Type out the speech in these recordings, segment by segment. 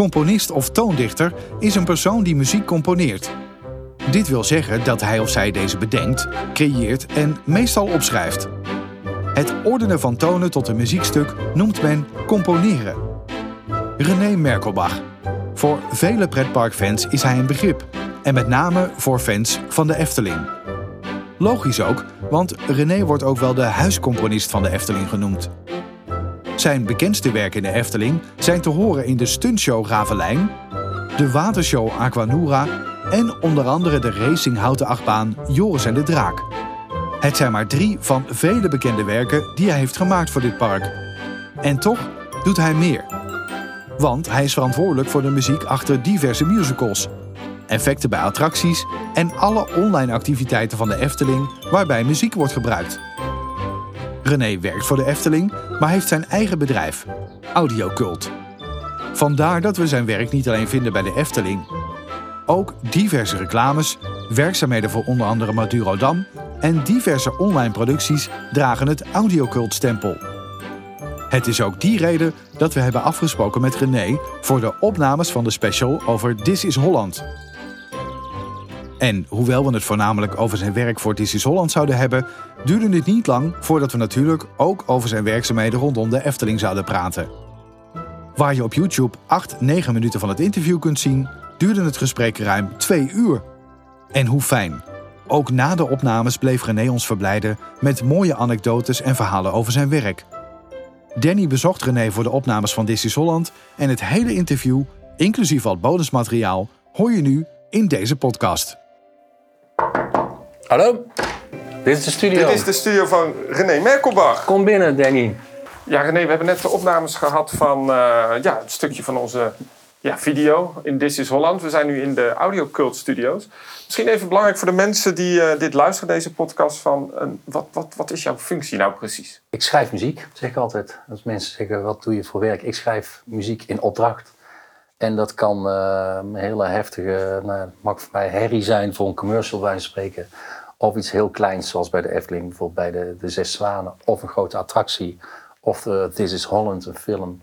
Componist of toondichter is een persoon die muziek componeert. Dit wil zeggen dat hij of zij deze bedenkt, creëert en meestal opschrijft. Het ordenen van tonen tot een muziekstuk noemt men componeren. René Merkelbach. Voor vele pretparkfans is hij een begrip. En met name voor fans van de Efteling. Logisch ook, want René wordt ook wel de huiscomponist van de Efteling genoemd. Zijn bekendste werken in de Efteling zijn te horen in de stuntshow Ravelijn, de watershow Aquanura en onder andere de racing houten achtbaan Joris en de Draak. Het zijn maar drie van vele bekende werken die hij heeft gemaakt voor dit park. En toch doet hij meer. Want hij is verantwoordelijk voor de muziek achter diverse musicals, effecten bij attracties en alle online activiteiten van de Efteling waarbij muziek wordt gebruikt. René werkt voor de Efteling, maar heeft zijn eigen bedrijf, Audiocult. Vandaar dat we zijn werk niet alleen vinden bij de Efteling. Ook diverse reclames, werkzaamheden voor onder andere Madurodam en diverse online producties dragen het Audiocult-stempel. Het is ook die reden dat we hebben afgesproken met René voor de opnames van de special over This is Holland. En hoewel we het voornamelijk over zijn werk voor This is Holland zouden hebben, duurde het niet lang voordat we natuurlijk ook over zijn werkzaamheden rondom de Efteling zouden praten. Waar je op YouTube 8, 9 minuten van het interview kunt zien, duurde het gesprek ruim 2 uur. En hoe fijn. Ook na de opnames bleef René ons verblijden met mooie anekdotes en verhalen over zijn werk. Danny bezocht René voor de opnames van This is Holland en het hele interview, inclusief al bonusmateriaal, hoor je nu in deze podcast. Hallo, dit is de studio. Dit is de studio van René Merkelbach. Kom binnen, Danny. Ja, René, we hebben net de opnames gehad van uh, ja, een stukje van onze ja, video in This is Holland. We zijn nu in de Audio Cult Studios. Misschien even belangrijk voor de mensen die uh, dit luisteren, deze podcast. Van, uh, wat, wat, wat is jouw functie nou precies? Ik schrijf muziek, zeg ik altijd. Als mensen zeggen, wat doe je voor werk? Ik schrijf muziek in opdracht. En dat kan uh, een hele heftige, nou, mag voor mij herrie zijn voor een commercial bij spreken. Of iets heel kleins, zoals bij de Efteling, bijvoorbeeld bij de, de Zes Zwanen. Of een grote attractie. Of de This is Holland, een film,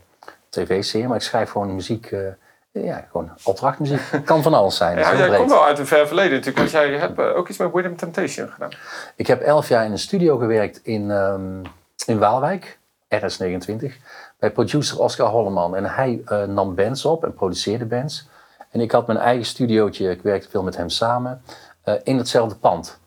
tv-serie. Maar ik schrijf gewoon muziek, uh, ja, gewoon opdrachtmuziek. kan van alles zijn. Ja, jij komt wel uit een ver verleden natuurlijk. Want jij hebt uh, ook iets met Rhythm Temptation gedaan. Ik heb elf jaar in een studio gewerkt in, um, in Waalwijk, RS29. Bij producer Oscar Holleman. En hij uh, nam bands op en produceerde bands. En ik had mijn eigen studiootje, ik werkte veel met hem samen, in hetzelfde pand.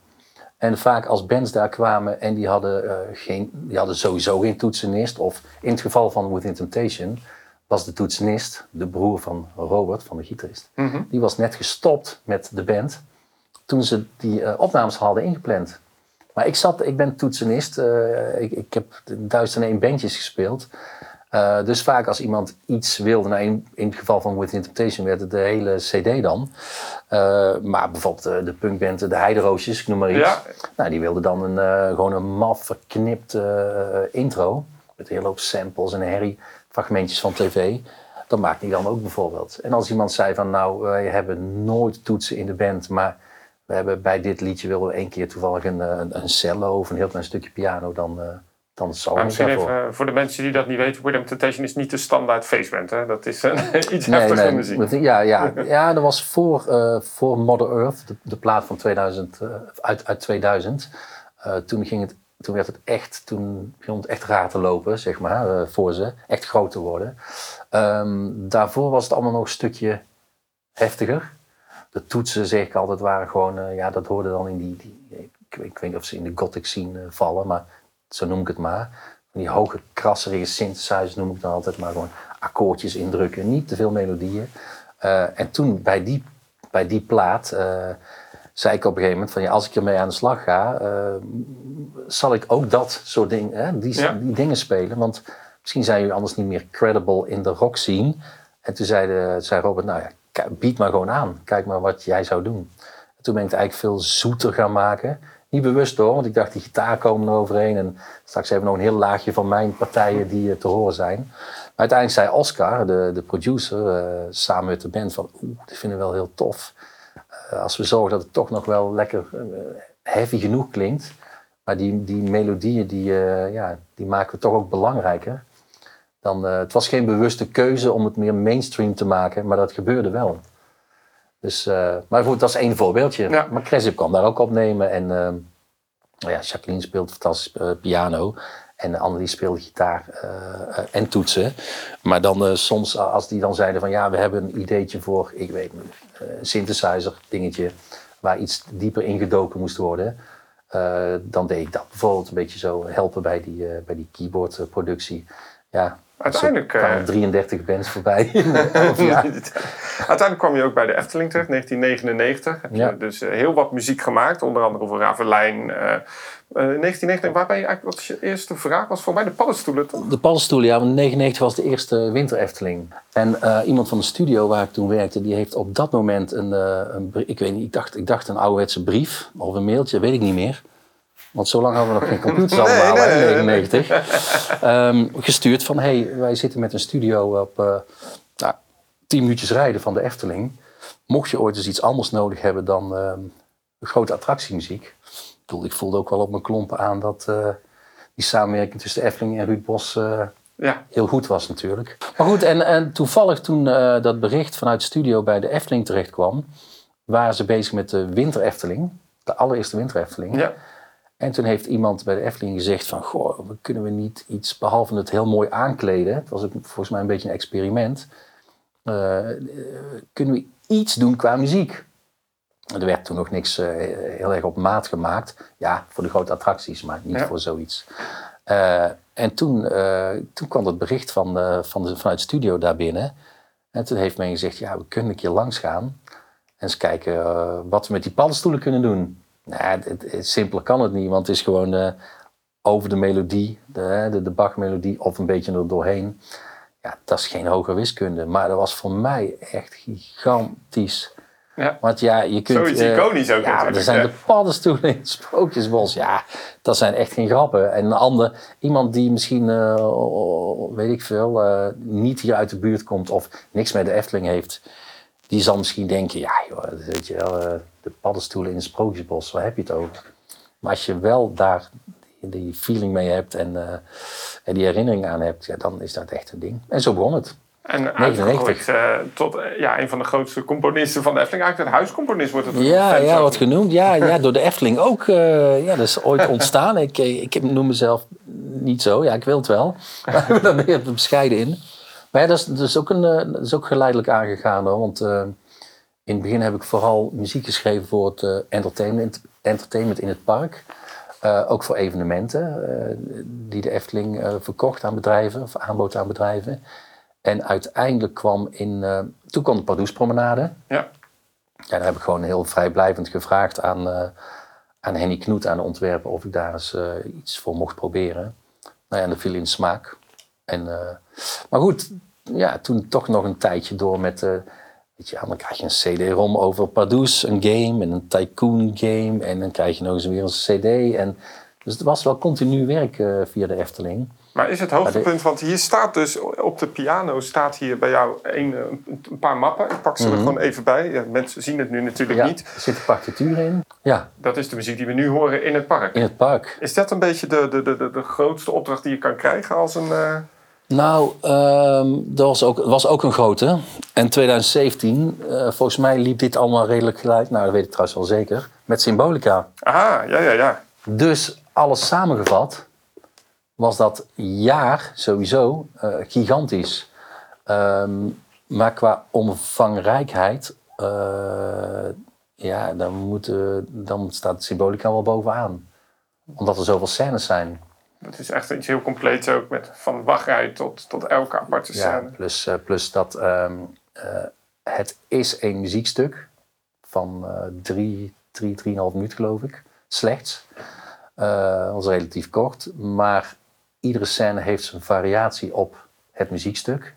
En vaak als bands daar kwamen en die hadden, uh, geen, die hadden sowieso geen toetsenist. Of in het geval van Within Temptation was de toetsenist, de broer van Robert, van de gitarist. Mm -hmm. Die was net gestopt met de band toen ze die uh, opnames hadden ingepland. Maar ik, zat, ik ben toetsenist, uh, ik, ik heb duizend en één bandjes gespeeld. Uh, dus vaak als iemand iets wilde, nou in, in het geval van Within Temptation werd het de hele CD dan. Uh, maar bijvoorbeeld de, de punkband De Heideroosjes, ik noem maar iets. Ja. Nou, die wilde dan een, uh, gewoon een maf verknipt intro. Met een hele hoop samples en herrie, fragmentjes van tv. Dat maakte hij dan ook bijvoorbeeld. En als iemand zei van nou, wij hebben nooit toetsen in de band, maar we hebben bij dit liedje willen we één keer toevallig een, een, een cello of een heel klein stukje piano, dan dan zal maar misschien even voor de mensen die dat niet weten, Rhythm Temptation is niet de standaard faceband. Hè? Dat is uh, iets nee, heftiger nee, muziek. Ja, ja, ja, dat was voor, uh, voor Mother Earth, de, de plaat van 2000, uh, uit, uit 2000. toen, ging het, toen werd het echt, toen begon het echt raar te lopen, zeg maar, voor ze. Echt groot te worden. Um, daarvoor was het allemaal nog een stukje heftiger. De toetsen, zeg ik altijd, waren gewoon, ja, dat hoorde dan in die, die ik, ik, weet niet of ze in de gothic scene vallen, maar zo noem ik het maar. Die hoge, krasserige synthesizers noem ik dan altijd maar gewoon akkoordjes indrukken, niet te veel melodieën. Uh, en toen bij die, bij die plaat uh, zei ik op een gegeven moment van ja, als ik ermee aan de slag ga, uh, zal ik ook dat soort dingen, die, ja. die, dingen spelen. Want misschien zijn jullie anders niet meer credible in de rock scene. En toen zei, de, zei Robert, nou ja, bied maar gewoon aan. Kijk maar wat jij zou doen. En toen ben ik het eigenlijk veel zoeter gaan maken. Niet bewust hoor, want ik dacht die gitaar komen er overheen. En straks hebben we nog een heel laagje van mijn partijen die te horen zijn. Maar uiteindelijk zei Oscar, de, de producer, uh, samen met de band van... Oeh, dit vinden we wel heel tof. Uh, als we zorgen dat het toch nog wel lekker heavy genoeg klinkt. Maar die, die melodieën, die, ja, die maken we toch ook belangrijker. Dan, eh, het was geen bewuste keuze om het meer mainstream te maken, maar dat gebeurde wel. Dus, eh, maar goed, dat is één voorbeeldje. Ja. Maar Cresip kwam daar ook opnemen. En ehm, nou ja, Jacqueline speelt fantastisch eh, piano. En Annelie speelde gitaar eh, en toetsen. Maar dan soms, als die dan zeiden van ja, we hebben een ideetje voor, ik weet niet, een synthesizer dingetje. Waar iets dieper ingedoken moest worden. dan deed ik dat bijvoorbeeld een beetje zo helpen bij die, bij die keyboardproductie. Ja, Uiteindelijk, kwamen eh, 33 bands voorbij. Uiteindelijk kwam je ook bij de Efteling terecht, 1999. Heb je Ja. dus eh, heel wat muziek gemaakt, onder andere voor Ravelijn. eh, eh, 1999, waar ben je eigenlijk, wat je eerste vraag? Was voor mij de paddenstoelen toch? De paddenstoelen, ja, want 99 was de eerste winter Efteling. En iemand van de studio waar ik toen werkte, die heeft op dat moment een, een ik weet niet, ik dacht, ik dacht een ouderwetse brief of een mailtje, weet ik niet meer. Want zo lang hadden we nog geen computers allemaal, nee, hè, nee, in nee. 99. Ehm, gestuurd van, hey, wij zitten met een studio op eh nou, 10 minuutjes rijden van de Efteling. Mocht je ooit eens iets anders nodig hebben dan ehm, grote attractiemuziek. Ik, bedoel, ik voelde ook wel op mijn klompen aan dat eh, die samenwerking tussen de Efteling en Ruud Bos eh, Ja, heel goed was natuurlijk. Maar goed, en, en toevallig toen dat bericht vanuit de studio bij de Efteling terecht kwam, waren ze bezig met de Winter Efteling, de allereerste Winter Efteling. ja. En toen heeft iemand bij de Efteling gezegd van, goh, we kunnen we niet iets, behalve het heel mooi aankleden, het was ook volgens mij een beetje een experiment, eh, eh, kunnen we iets doen qua muziek? Er werd toen nog niks eh, heel erg op maat gemaakt. Ja, voor de grote attracties, maar niet Ja. voor zoiets. En toen, toen kwam het bericht van, van de, vanuit de studio daar binnen. En toen heeft men gezegd, ja, we kunnen een keer langs gaan. En eens kijken wat we met die paddenstoelen kunnen doen. Nou, het, het- het- simpeler kan het niet, want het is gewoon eh, over de melodie, de, de, de Bach-melodie of een beetje er doorheen. Ja, dat is geen hoge wiskunde, maar dat was voor mij echt gigantisch. Ja. Want ja, je kunt... Zoiets eh, iconisch ook Ja, er zijn de paddenstoelen in het Sprookjesbos. Ja, dat zijn echt geen grappen. En een ander, iemand die misschien, eh, weet ik veel, niet hier uit de buurt komt of niks met de Efteling heeft, die zal misschien denken, ja joh, weet je wel, de paddenstoelen in het Sprookjesbos, waar heb je het over? Maar als je wel daar die, feeling mee hebt en, eh, en die herinnering aan hebt, ja, dan is dat echt een ding. En zo begon het. En 99. uitgegroeid eh, tot eh, ja, een van de grootste componisten van de Efteling. Eigenlijk het huiscomponist wordt het Ja, ja ook. wat genoemd. Ja, ja, door de Efteling ook. ja, dat is ooit ontstaan. Ik, ik noem mezelf niet zo. Ja, ik wil het wel. Maar ik ben daar meer bescheiden in. Maar ja, dat is, dat is, ook, een, dat is ook geleidelijk aangegaan. Hoor, want in het begin heb ik vooral muziek geschreven voor het eh, entertainment, entertainment in het park. Eh, ook voor evenementen eh, die de Efteling verkocht aan bedrijven of aanbood aan bedrijven. En uiteindelijk kwam in, toen kwam de Pardoespromenade. Ja. Ja, daar heb ik gewoon heel vrijblijvend gevraagd aan, aan Henny Knoet, aan de ontwerper, of ik daar eens iets voor mocht proberen. Nou ja, en dat viel in smaak. En, maar goed, ja, toen toch nog een tijdje door met, je, dan krijg je een CD-ROM over Pardoes, een game en een tycoon game. En dan krijg je nog eens weer een CD. En, dus het was wel continu werk eh, via de Efteling. Maar is het hoogtepunt, want hier staat dus op de piano staat hier bij jou een, eh, een, een paar mappen. Ik pak ze er gewoon even bij. Ja, mensen zien het nu natuurlijk Mhm. Ja, niet. er zitten partituren in. Ja, Dat is de muziek die we nu horen in het park. in het park. Is dat een beetje de, de, de, de, de grootste opdracht die je kan krijgen als een... eh, Nou, ehm, dat was ook, was ook een grote. En 2017, eh, volgens mij liep dit allemaal redelijk gelijk. Nou, dat weet ik trouwens wel zeker. Met Symbolica. Aha, ja, ja, ja. Dus alles samengevat was dat jaar sowieso eh, gigantisch. Ehm, maar qua omvangrijkheid, eh, ja, dan, moeten, dan staat Symbolica wel bovenaan. Omdat er zoveel scènes zijn. Het is echt iets heel compleets ook. Met van wachtrij tot, tot elke aparte Ja, scène. plus, eh, plus dat ehm, eh, het is een muziekstuk van eh drie, drie, drieënhalf minuut geloof ik. Slechts. Eh dat is relatief kort. Maar iedere scène heeft zijn variatie op het muziekstuk.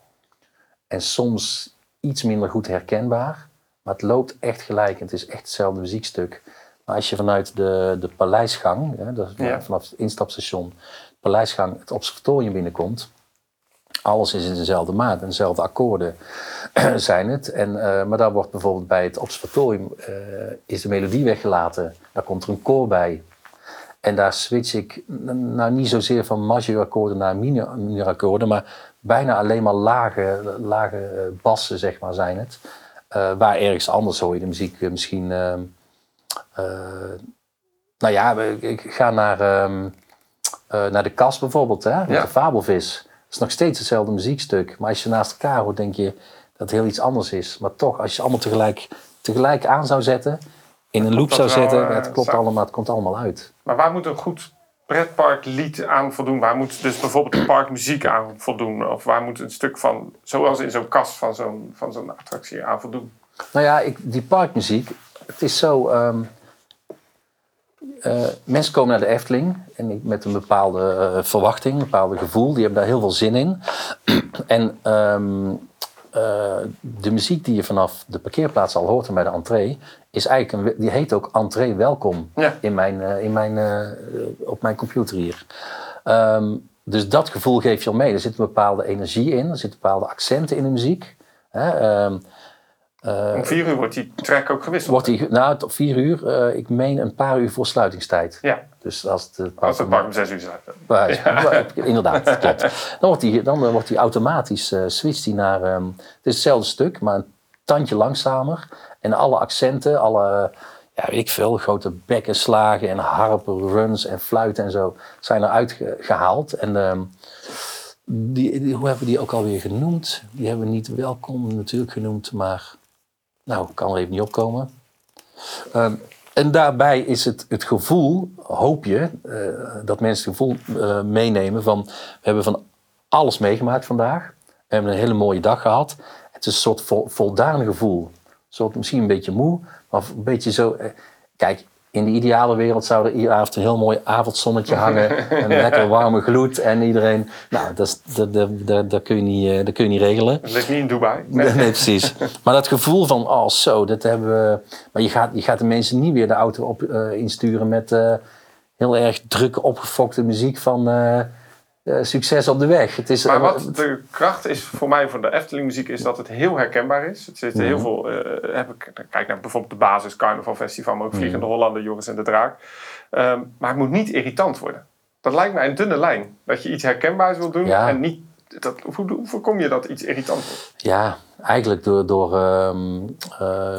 En soms iets minder goed herkenbaar. Maar het loopt echt gelijk. Het is echt hetzelfde muziekstuk. Maar als je vanuit de, de paleisgang, hè, Ja. vanaf het instapstation, paleisgang, het observatorium binnenkomt. Alles is in dezelfde maat en dezelfde akkoorden zijn het. En, eh, maar daar wordt bijvoorbeeld bij het observatorium eh, is de melodie weggelaten. Daar komt er een koor bij. En daar switch ik nou niet zozeer van majorakkoorden naar minor- minorakkoorden, maar bijna alleen maar lage, lage eh, bassen, zeg maar, zijn het. Waar ergens anders hoor je de muziek misschien. Eh, nou ja, ik, ga naar, ehm, eh, naar de kast bijvoorbeeld, hè, met Ja. de fabelvis. Dat is nog steeds hetzelfde muziekstuk. Maar als je naast elkaar hoort, denk je dat het heel iets anders is. Maar toch, als je allemaal tegelijk, tegelijk aan zou zetten, in een loop zou zetten, eh, het klopt allemaal, het komt allemaal uit. Maar waar moet een goed pretparklied aan voldoen? Waar moet dus bijvoorbeeld de parkmuziek aan voldoen? Of waar moet een stuk van, zoals in zo'n kast van zo'n, van zo'n attractie aan voldoen? Nou ja, ik, die parkmuziek, het is zo. eh, mensen komen naar de Efteling en met een bepaalde eh, verwachting, een bepaalde gevoel. Die hebben daar heel veel zin in. en ehm, eh, de muziek die je vanaf de parkeerplaats al hoort en bij de entree, is eigenlijk een, die heet ook entree welkom Ja. in mijn, in mijn, op mijn computer hier. Ehm, dus dat gevoel geef je al mee. Er zit een bepaalde energie in, er zitten bepaalde accenten in de muziek. Hè? Eh, Om vier uur wordt die track ook gewisseld. Wordt die, nou, tot vier uur. eh, ik meen een paar uur voor sluitingstijd. Ja, Dus als het, als het park om zes uur sluit. Waar- Inderdaad, klopt. Dan wordt die, dan eh, wordt die automatisch, switcht die naar... ehm, het is hetzelfde stuk, maar een tandje langzamer. En alle accenten, alle, ja, weet ik veel, grote bekkenslagen en harpen, runs en fluiten en zo... zijn eruit ge- gehaald. En ehm, die, die- hoe hebben we die ook alweer genoemd? Die hebben we niet welkom natuurlijk genoemd, maar... Nou, kan er even niet opkomen. Ehm, en daarbij is het, het gevoel, hoop je, eh, dat mensen het gevoel eh, meenemen van... We hebben van alles meegemaakt vandaag. We hebben een hele mooie dag gehad. Het is een soort vol, voldaan gevoel. Een soort misschien een beetje moe, maar een beetje zo... eh, kijk, in de ideale wereld zou er iedere avond een heel mooi avondzonnetje hangen. Een lekker warme gloed en iedereen... Nou, dat, is- dat, dat, dat, dat, kun je niet, eh, dat kun je niet regelen. Dat ligt niet in Dubai. Nee, nee, precies. Maar dat gevoel van, oh zo, dat hebben we... Maar je gaat, je gaat de mensen niet weer de auto op, eh, insturen met eh, heel erg drukke, opgefokte muziek van succes op de weg. Het is, Maar eh, wat de kracht is voor mij voor de Efteling muziek is dat het heel herkenbaar is. Het zit heel veel, eh, heb ik, kijk naar bijvoorbeeld de basis Carnaval Festival, maar ook Vliegende Hollander, Joris en de Draak. Ehm, maar het moet niet irritant worden. Dat lijkt mij een dunne lijn. Dat je iets herkenbaars wil doen Ja. en niet... Dat, hoe, hoe voorkom je dat iets irritant wordt? Ja, eigenlijk door, door ehm, eh,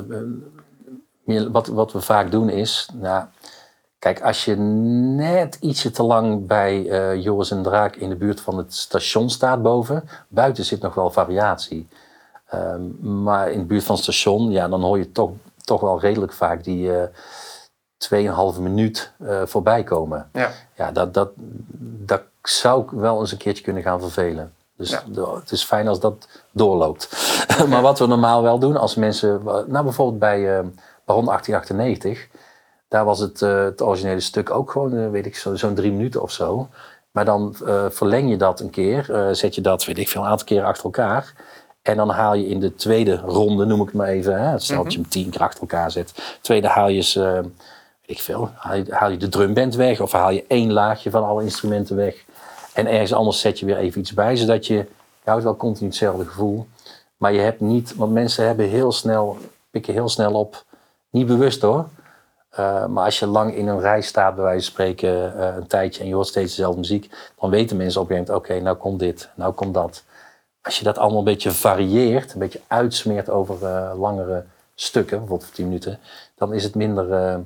wat, wat we vaak doen is, nou, kijk, als je net ietsje te lang bij eh, Joris en Draak in de buurt van het station staat boven, buiten zit nog wel variatie. Ehm, maar in de buurt van het station, ja, dan hoor je toch, toch wel redelijk vaak die eh 2,5 minuut eh, voorbij komen. Ja. Ja, dat, dat, dat zou ik wel eens een keertje kunnen gaan vervelen. Dus Ja. het is fijn als dat doorloopt. maar wat we normaal wel doen, als mensen... Nou, bijvoorbeeld bij Baron 1898... Daar was het, eh, het originele stuk ook gewoon, eh, weet ik, zo- zo'n drie minuten of zo. Maar dan eh, verleng je dat een keer. zet je dat, weet ik veel, een aantal keren achter elkaar. En dan haal je in de tweede ronde, noem ik het maar even... Hè, stel dat je hem tien keer achter elkaar zet. Tweede haal je eh, weet ik veel, haal je, haal je de drumband weg of haal je één laagje van alle instrumenten weg. En ergens anders zet je weer even iets bij, zodat je, je houdt wel continu hetzelfde gevoel. Maar je hebt niet, want mensen hebben heel snel, pikken heel snel op, niet bewust hoor. Eh, maar als je lang in een rij staat, bij wijze van spreken, eh, een tijdje en je hoort steeds dezelfde muziek, dan weten mensen op een gegeven moment, oké, nou komt dit, nou komt dat. Als je dat allemaal een beetje varieert, een beetje uitsmeert over eh, langere stukken, bijvoorbeeld voor 10 minuten, dan is het minder, eh,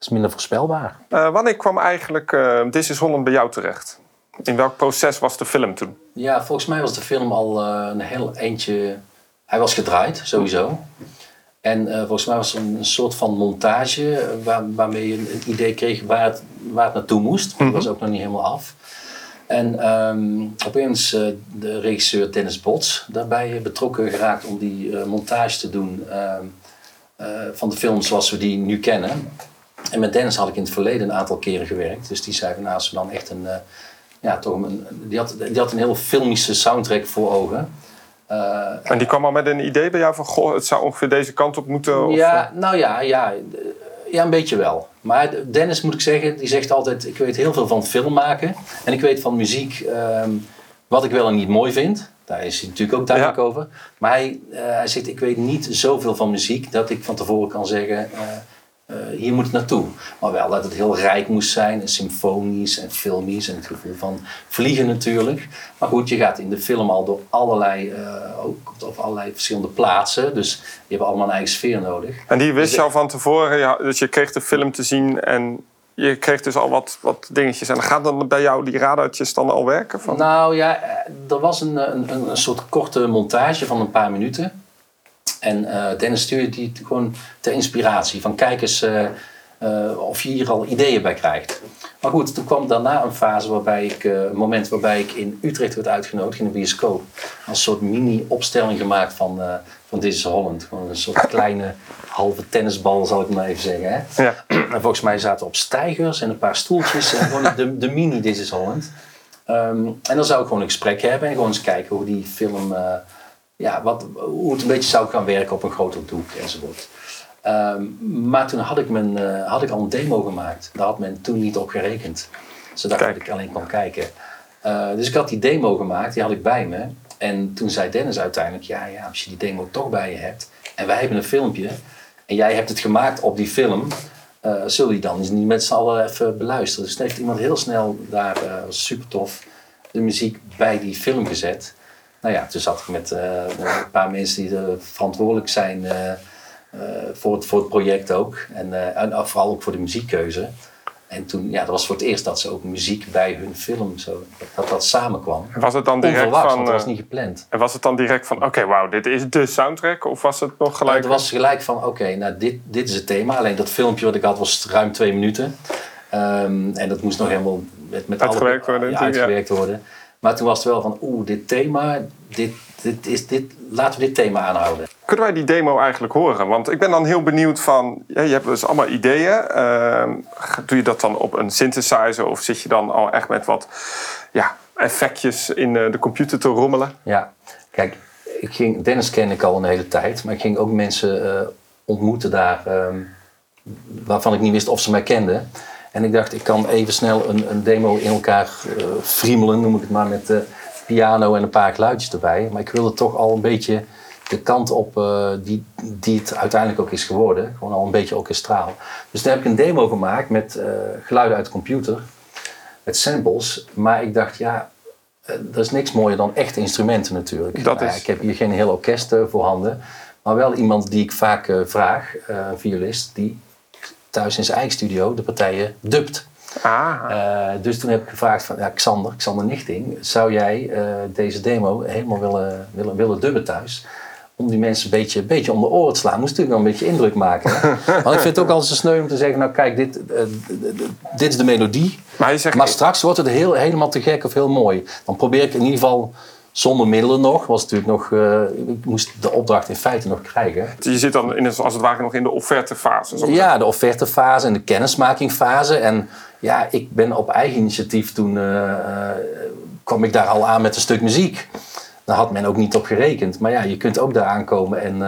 is minder voorspelbaar. Eh, wanneer kwam eigenlijk eh This is Holland bij jou terecht? In welk proces was de film toen? Ja, volgens mij was de film al eh, een heel eentje. Hij was gedraaid, sowieso. En eh, volgens mij was er een, een soort van montage eh, waar, waarmee je een, idee kreeg waar het, waar het naartoe moest. Dat was ook nog niet helemaal af. En ehm, opeens eh, de regisseur Dennis Bots daarbij betrokken geraakt om die montage te doen ehm, eh, van de film zoals we die nu kennen. En met Dennis had ik in het verleden een aantal keren gewerkt. Dus die zei van nou, dan echt een, ja, toch een, die, had, die had een heel filmische soundtrack voor ogen. Eh, En die kwam al met een idee bij jou van, goh, het zou ongeveer deze kant op moeten? Of, ja, nou ja, ja, eh, ja, een beetje wel. Maar Dennis moet ik zeggen, die zegt altijd: ik weet heel veel van film maken en ik weet van muziek ehm, wat ik wel en niet mooi vind. Daar is hij natuurlijk ook duidelijk Ja. over. Maar hij, eh, hij zegt: ik weet niet zoveel van muziek dat ik van tevoren kan zeggen. eh, eh, hier moet het naartoe. Maar wel dat het heel rijk moest zijn, en symfonisch en filmisch en het gevoel van vliegen natuurlijk. Maar goed, je gaat in de film al door allerlei, uh, ook op allerlei verschillende plaatsen. Dus je hebt allemaal een eigen sfeer nodig. En die wist dus je al van tevoren, ja, dus je kreeg de film te zien en je kreeg dus al wat, wat dingetjes. En gaat dan bij jou die radartjes dan al werken? Van? Nou ja, er was een, een, een soort korte montage van een paar minuten. En uh, Dennis stuurde die gewoon ter inspiratie. Van kijk eens uh, uh, of je hier al ideeën bij krijgt. Maar goed, toen kwam daarna een fase waarbij ik, een moment waarbij ik in Utrecht werd uitgenodigd in een bioscoop. Als soort mini-opstelling gemaakt van, van This is Holland. Gewoon een soort kleine halve tennisbal, zal ik maar even zeggen. Hè? Ja. En volgens mij zaten op stijgers en een paar stoeltjes. En gewoon de, de mini This is Holland. Um, en dan zou ik gewoon een gesprek hebben en gewoon eens kijken hoe die film ja, wat, hoe het een beetje zou gaan werken op een groter doek enzovoort. Um, maar toen had ik, mijn, uh, had ik al een demo gemaakt. Daar had men toen niet op gerekend. Ze dachten dat ik alleen kon kijken. Uh, dus ik had die demo gemaakt, die had ik bij me. En toen zei Dennis uiteindelijk, ja, ja, als je die demo toch bij je hebt... en wij hebben een filmpje en jij hebt het gemaakt op die film... Uh, zul je dan niet met z'n allen even beluisteren. Dus toen heeft iemand heel snel daar, super tof, de muziek bij die film gezet nou ja, toen zat ik met uh, een paar mensen die verantwoordelijk zijn uh, voor, het, voor het project ook. En, en vooral ook voor de muziekkeuze. En toen, ja, dat was voor het eerst dat ze ook muziek bij hun film, zo, dat dat samenkwam. Was het dan direct Onverwacht, van... want dat was niet gepland. En was het dan direct van, oké, okay, wauw, dit is de soundtrack? Of was het nog gelijk... het was gelijk van, oké, nou, dit, dit is het thema. Alleen dat filmpje wat ik had was ruim twee minuten. Um, en dat moest nog helemaal met, met uitgewerkt alle, worden. Ja, uitgewerkt worden. Maar toen was het wel van, oeh, dit thema, dit, dit is, dit, laten we dit thema aanhouden. Kunnen wij die demo eigenlijk horen? Want ik ben dan heel benieuwd van, ja, je hebt dus allemaal ideeën. Uh, doe je dat dan op een synthesizer of zit je dan al echt met wat ja, effectjes in eh, de computer te rommelen? Ja, kijk, ik ging, Dennis ken ik al een hele tijd, maar ik ging ook mensen uh, ontmoeten daar um, waarvan ik niet wist of ze mij kenden. En ik dacht, ik kan even snel een, een demo in elkaar uh, friemelen, noem ik het maar, met uh, piano en een paar geluidjes erbij. Maar ik wilde toch al een beetje de kant op uh, die, die het uiteindelijk ook is geworden. Gewoon al een beetje orkestraal. Dus daar heb ik een demo gemaakt met geluiden uit de computer. Met samples. Maar ik dacht, ja, er is niks mooier dan echte instrumenten natuurlijk. Dat nou, is... Ik heb hier geen heel orkest voorhanden. Maar wel iemand die ik vaak vraag, een violist, die thuis in zijn eigen studio de partijen dubt. Ah. Uh, dus toen heb ik gevraagd van ja, Xander, Xander Nichting, zou jij uh, deze demo helemaal willen, willen, willen dubben thuis? Om die mensen een beetje, een beetje om de oren te slaan. Moest natuurlijk wel een beetje indruk maken. Want ik vind het ook altijd zo sneu om te zeggen, nou kijk, dit, uh, dit is de melodie. Maar, zegt, maar straks wordt het heel, helemaal te gek of heel mooi. Dan probeer ik in ieder geval zonder middelen nog. Was natuurlijk nog, uh, ik moest de opdracht in feite nog krijgen. Je zit dan in, als het ware nog in de offertefase. Ja, de offertefase en de kennismakingfase. En ja, ik ben op eigen initiatief toen uh, kwam ik daar al aan met een stuk muziek. Daar had men ook niet op gerekend. Maar ja, je kunt ook daar aankomen en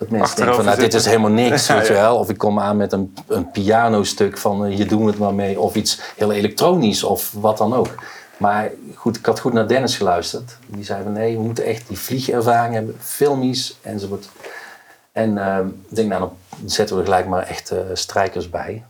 dat mensen denken van, nou, dit is helemaal niks, weet je wel. Of ik kom aan met een, een pianostuk van, je doet het maar mee. Of iets heel elektronisch of wat dan ook. Maar goed, ik had goed naar Dennis geluisterd. Die zei van nee, we moeten echt die vliegervaring hebben, filmisch enzovoort. En uh, ik denk, nou dan zetten we er gelijk maar echt uh, strijkers bij.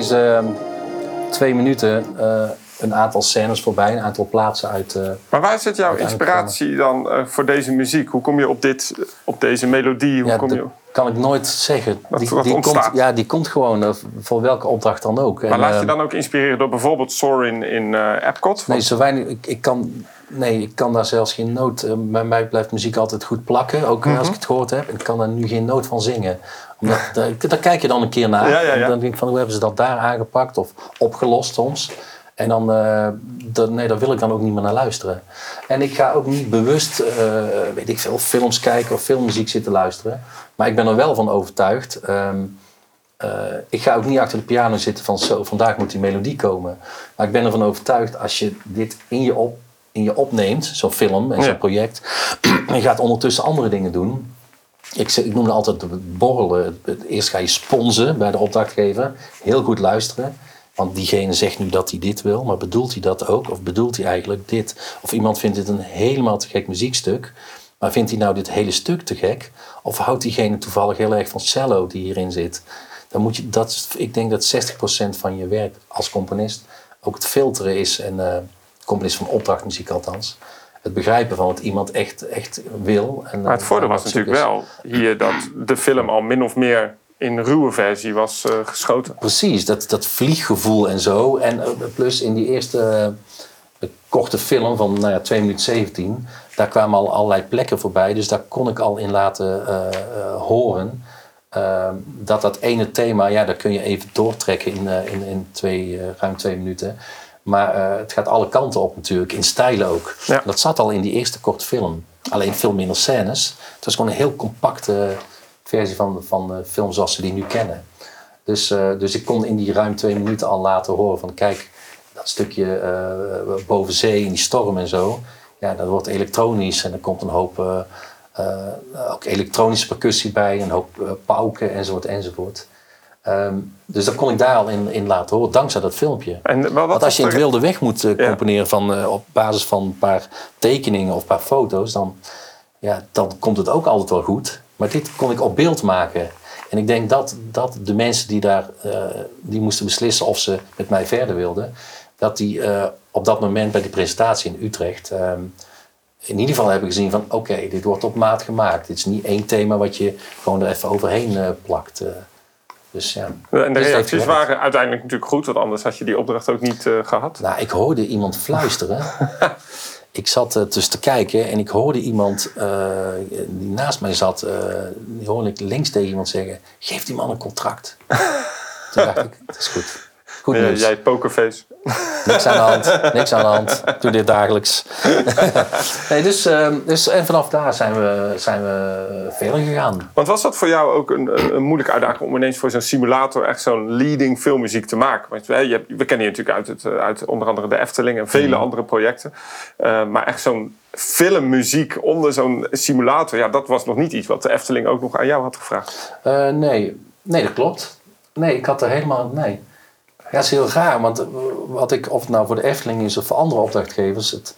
Deze twee minuten uh, een aantal scènes voorbij, een aantal plaatsen uit. Uh, maar waar zit jouw inspiratie dan uh, voor deze muziek? Hoe kom je op, dit, op deze melodie? Hoe ja, kom je... kan ik nooit zeggen. Die, die komt, ja, die komt gewoon voor welke opdracht dan ook. Maar En, laat je ehm, dan ook inspireren door bijvoorbeeld Sorin in Epcot? Nee, zo weinig. Ik, ik kan, nee, ik kan daar zelfs geen noot. Bij mij blijft muziek altijd goed plakken, ook Mhm. als ik het gehoord heb. Ik kan daar nu geen noot van zingen. Omdat, daar, daar kijk je dan een keer naar. Ja, ja, ja. En dan denk ik van hoe hebben ze dat daar aangepakt of opgelost soms. En dan, uh, dat, nee, daar wil ik dan ook niet meer naar luisteren. En ik ga ook niet bewust, uh, weet ik veel, films kijken of filmmuziek zitten luisteren. Maar ik ben er wel van overtuigd. Um, uh, ik ga ook niet achter de piano zitten van zo, vandaag moet die melodie komen. Maar ik ben ervan overtuigd als je dit in je, op, in je opneemt, zo'n film en zo'n project, en je gaat ondertussen andere dingen doen. Ik, ik noemde altijd borrelen. Eerst ga je sponsen bij de opdrachtgever, heel goed luisteren. Want diegene zegt nu dat hij dit wil, maar bedoelt hij dat ook? Of bedoelt hij eigenlijk dit? Of iemand vindt dit een helemaal te gek muziekstuk, maar vindt hij nou dit hele stuk te gek? Of houdt diegene toevallig heel erg van cello die hierin zit? Dan moet je, dat, ik denk dat 60% van je werk als componist ook het filteren is. En eh, componist van opdrachtmuziek althans. Het begrijpen van wat iemand echt, echt wil. En, Maar het eh, voordeel was natuurlijk is. wel hier dat de film al min of meer in ruwe versie was eh, geschoten. Precies, dat, dat vlieggevoel en zo. En eh, plus in die eerste korte film van nou ja, 2 minuten 17, daar kwamen al allerlei plekken voorbij. Dus daar kon ik al in laten horen. dat dat ene thema, ja, daar kun je even doortrekken in, in, in twee, ruim twee minuten. Maar eh, het gaat alle kanten op natuurlijk, in stijlen ook. Ja. Dat zat al in die eerste korte film. Alleen veel minder scènes. Het was gewoon een heel compacte versie van, van de film zoals ze die nu kennen. Dus, eh, dus ik kon in die ruim twee minuten al laten horen van kijk, dat stukje eh, boven zee in die storm en zo. Ja, dat wordt elektronisch en er komt een hoop eh, eh, ook elektronische percussie bij, een hoop eh, pauken enzovoort enzovoort. Ehm, dus dat kon ik daar al in, in laten horen, dankzij dat filmpje. En Want als je in het wilde weg moet eh, Ja. componeren van, eh, op basis van een paar tekeningen of een paar foto's, dan, ja, dan komt het ook altijd wel goed. Maar dit kon ik op beeld maken. En ik denk dat, dat de mensen die daar eh, die moesten beslissen of ze met mij verder wilden, dat die op dat moment bij die presentatie in Utrecht ehm, in ieder geval hebben gezien van oké, dit wordt op maat gemaakt. Dit is niet één thema wat je gewoon er even overheen plakt. Dus ja. En de Dus reacties waren uiteindelijk natuurlijk goed, want anders had je die opdracht ook niet eh, gehad. Nou, ik hoorde iemand fluisteren. ik zat uh, dus te kijken en ik hoorde iemand uh, die naast mij zat, die hoorde ik links tegen iemand zeggen: Geef die man een contract. Toen dacht ik: Dat is goed. Goed Ja, nieuws. jij pokerface. Niks aan de hand, niks aan de hand. Ik Doe dit dagelijks. nee, dus, uh, dus, en vanaf daar zijn we, zijn we verder gegaan. Want was dat voor jou ook een, een, moeilijke uitdaging om ineens voor zo'n simulator echt zo'n leading filmmuziek te maken? Want hè, je hebt, we kennen je natuurlijk uit, het, eh, uit onder andere de Efteling en vele Mm. andere projecten. Uh, maar echt zo'n filmmuziek onder zo'n simulator, ja, dat was nog niet iets wat de Efteling ook nog aan jou had gevraagd. Uh, nee. nee, dat klopt. Nee, ik had er helemaal. Nee. Ja, dat is heel raar, want wat ik, of het nou voor de Efteling is of voor andere opdrachtgevers, het,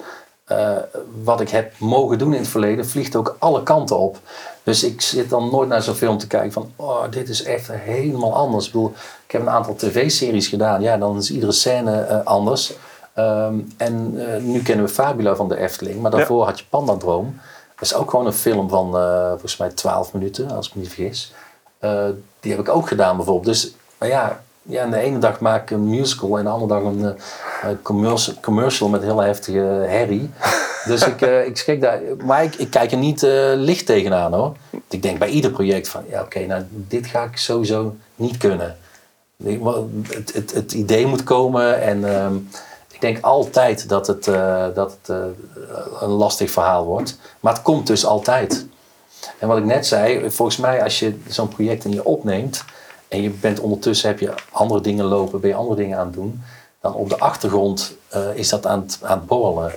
uh, wat ik heb mogen doen in het verleden, vliegt ook alle kanten op. Dus ik zit dan nooit naar zo'n film te kijken van, oh, dit is echt helemaal anders. Ik bedoel, ik heb een aantal tv-series gedaan, ja, dan is iedere scène uh, anders. Um, en uh, nu kennen we Fabula van de Efteling, maar daarvoor ja. had je Pandadroom. Dat is ook gewoon een film van, volgens mij, 12 minuten, als ik me niet vergis. Die heb ik ook gedaan bijvoorbeeld. Dus, maar ja, ja, de ene dag maak ik een musical en de andere dag een uh, commercial, commercial met heel heftige herrie. Dus ik, uh, ik schrik daar. Maar ik, ik kijk er niet uh, licht tegenaan hoor. Ik denk bij ieder project van ja, oké, okay, nou dit ga ik sowieso niet kunnen. Het, het, het idee moet komen en um, ik denk altijd dat het, dat het een lastig verhaal wordt. Maar het komt dus altijd. En wat ik net zei, volgens mij als je zo'n project in je opneemt en je bent ondertussen heb je andere dingen lopen, ben je andere dingen aan het doen, dan op de achtergrond uh, is dat aan het, aan het borrelen.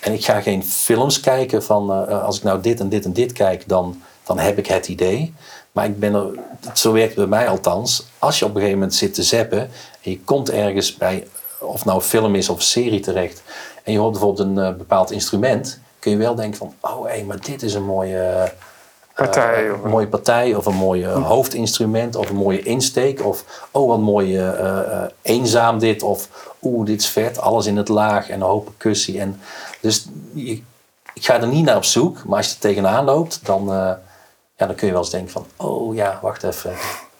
En ik ga geen films kijken van uh, als ik nou dit en dit en dit kijk, dan, dan heb ik het idee. Maar ik ben er, zo werkt het bij mij althans, als je op een gegeven moment zit te zappen en je komt ergens bij, of nou film is of serie terecht, en je hoort bijvoorbeeld een bepaald instrument, kun je wel denken van, oh hé, hey, maar dit is een mooie Partij, eh, een mooie partij of een mooie hoofdinstrument of een mooie insteek. Of oh, wat mooi eh, eh, eenzaam dit. Of oeh, dit is vet. Alles in het laag en een hoop percussie. En, dus je- ik ga er niet naar op zoek. Maar als je er tegenaan loopt, dan, ja, dan kun je wel eens denken van... Oh ja, wacht even.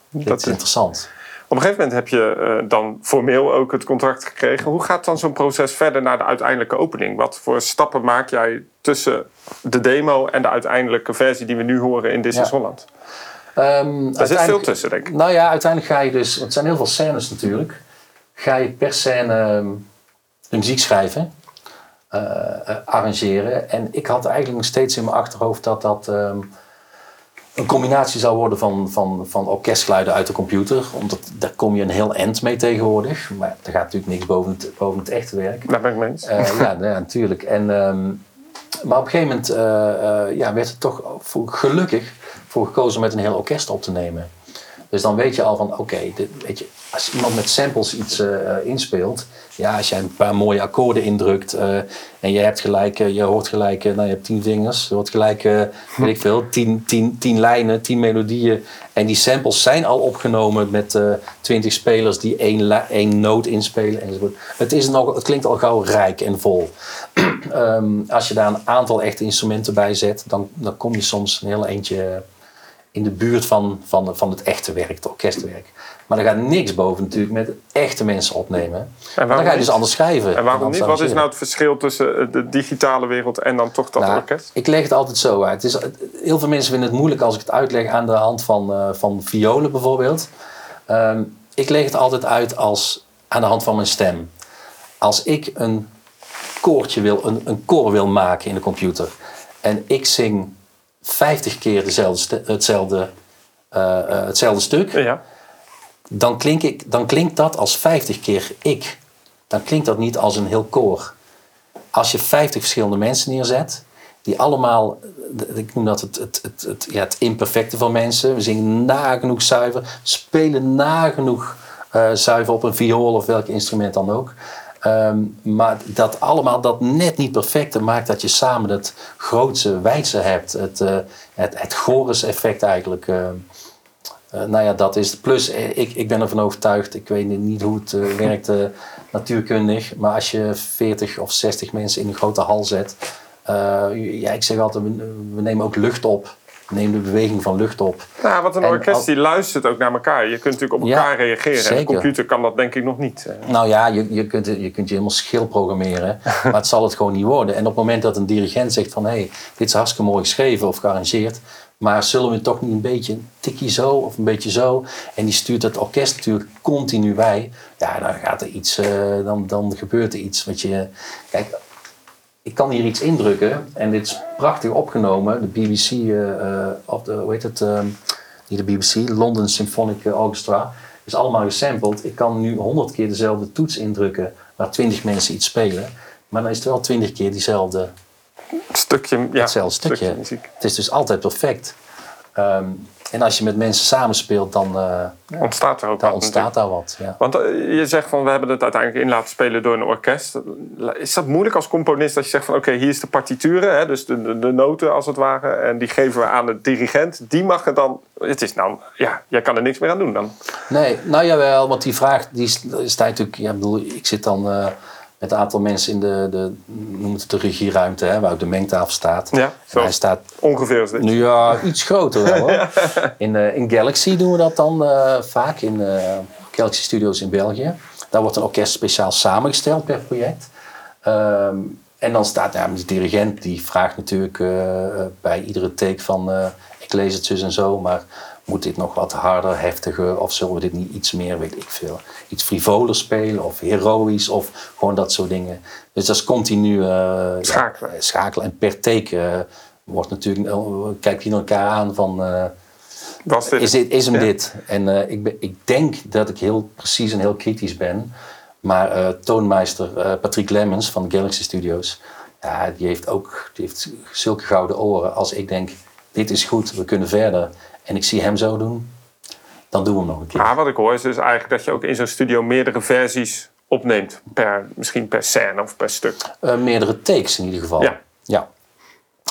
Dit Dat is interessant. Op een gegeven moment heb je dan formeel ook het contract gekregen. Hoe gaat dan zo'n proces verder naar de uiteindelijke opening? Wat voor stappen maak jij tussen de demo en de uiteindelijke versie die we nu horen in This Ja. is Holland? Ehm, Daar zit veel tussen, denk ik. Nou ja, uiteindelijk ga je dus, het zijn heel veel scènes natuurlijk, ga je per scène ehm, de muziek schrijven, eh, arrangeren. En ik had eigenlijk nog steeds in mijn achterhoofd dat dat ehm, een combinatie zou worden van, van, van orkestgeluiden uit de computer. Omdat daar kom je een heel end mee tegenwoordig. Maar er gaat natuurlijk niks boven het, boven het echte werk. Daar ben ik mee eens. Eh, ja, ja, natuurlijk. En, ehm, maar op een gegeven moment eh, eh, ja, werd er toch voor, gelukkig voor gekozen met een heel orkest op te nemen. Dus dan weet je al van, oké, je, als iemand met samples iets eh, inspeelt, ja, als jij een paar mooie akkoorden indrukt en je hebt gelijk, je hoort gelijk, nou je hebt tien vingers, je hoort gelijk, weet ik veel, tien, tien, tien lijnen, tien melodieën. En die samples zijn al opgenomen met twintig spelers die één, één noot inspelen enzovoort. Het, is nog, het klinkt al gauw rijk en vol. Ehm, als je daar een aantal echte instrumenten bij zet, dan, dan kom je soms een heel eentje in de buurt van, van, van het echte werk, het orkestwerk. Maar er gaat niks boven natuurlijk met echte mensen opnemen. En dan ga je dus anders schrijven. En waarom niet? Wat is nou het verschil tussen de digitale wereld en dan toch dat Nou, orkest? Ik leg het altijd zo uit. Het is, heel veel mensen vinden het moeilijk als ik het uitleg aan de hand van, eh, van violen bijvoorbeeld. Ehm, ik leg het altijd uit als aan de hand van mijn stem. Als ik een koortje wil, een, een koor wil maken in de computer en ik zing 50 keer dezelfde, hetzelfde, eh, eh, hetzelfde stuk, Ja. dan, klink ik, dan klinkt dat als 50 keer ik. Dan klinkt dat niet als een heel koor. Als je 50 verschillende mensen neerzet, die allemaal, ik noem dat het, het, het, het, ja, het imperfecte van mensen. We zingen nagenoeg zuiver, spelen nagenoeg eh zuiver op een viool of welk instrument dan ook. Ehm, maar dat allemaal dat net niet perfecte maakt dat je samen het grootste wijdse hebt. Het, eh het, het chorus effect eigenlijk. Eh, nou ja, dat is. Plus, ik, ik ben ervan overtuigd, ik weet niet hoe het werkt natuurkundig, maar als je 40 of 60 mensen in een grote hal zet, ja, ik zeg altijd, we nemen ook lucht op. Nemen de beweging van lucht op. Nou, wat een En orkest die luistert ook naar elkaar. Je kunt natuurlijk op Ja, elkaar reageren. En een zeker. computer kan dat denk ik nog niet. eh. Nou ja, je, je, kunt, je kunt je helemaal schil programmeren, maar het zal het gewoon niet worden. En op het moment dat een dirigent zegt van, hé, hey, dit is hartstikke mooi geschreven of gearrangeerd, maar zullen we toch niet een beetje een tikje zo of een beetje zo? En die stuurt het orkest natuurlijk continu bij. Ja, dan gaat er iets, eh, dan, dan gebeurt er iets. Wat je, kijk, ik kan hier iets indrukken en dit is prachtig opgenomen. De BBC, eh, eh, of de, hoe heet het, ehm, niet de BBC, London Symphonic Orchestra, is allemaal gesampled. Ik kan nu honderd keer dezelfde toets indrukken waar twintig mensen iets spelen. Maar dan is het wel twintig keer diezelfde Stukje, ja, hetzelfde stukje. muziek. Het is dus altijd perfect. Ehm, en als je met mensen samenspeelt, dan, eh Ontstaat er ook dan wat ontstaat daar wat. Ja. Want eh, je zegt van we hebben het uiteindelijk in laten spelen door een orkest. Is dat moeilijk als componist dat je zegt van oké, hier is de partituren, hè, dus de, de, de noten als het ware. En die geven we aan de dirigent. Die mag het dan. Het is nou, ja, jij kan er niks meer aan doen dan. Nee, nou jawel, want die vraag die staat natuurlijk. Ja, ik bedoel, ik zit dan eh, met een aantal mensen in de, de noem het de regieruimte, hè, waar ook de mengtafel staat. Ja, zo. hij staat Ongeveer is dit. nu ja, iets groter wel hoor. In, eh, in Galaxy doen we dat dan eh, vaak, in eh, Galaxy Studios in België. Daar wordt een orkest speciaal samengesteld per project. Ehm, en dan staat ja, de dirigent, die vraagt natuurlijk bij iedere take van... ik lees het zus en zo, maar moet dit nog wat harder, heftiger... of zullen we dit niet iets meer, weet ik veel... iets frivoler spelen of heroïs of gewoon dat soort dingen. Dus dat is continu eh, Schakelen. Ja, schakelen. En per take eh, wordt natuurlijk... eh, kijkt naar elkaar aan van... Was dit? is, dit, is hem Ja. dit? En ik, ben, ik denk dat ik heel precies en heel kritisch ben. Maar toonmeister Patrick Lemmens van de Galaxy Studios... Ja, die heeft ook die heeft zulke gouden oren. Als ik denk, dit is goed, we kunnen verder... en ik zie hem zo doen, dan doen we hem nog een keer. Maar wat ik hoor is dus eigenlijk dat je ook in zo'n studio meerdere versies opneemt. Per, misschien per scène of per stuk. Eh, meerdere takes in ieder geval. Ja. ja.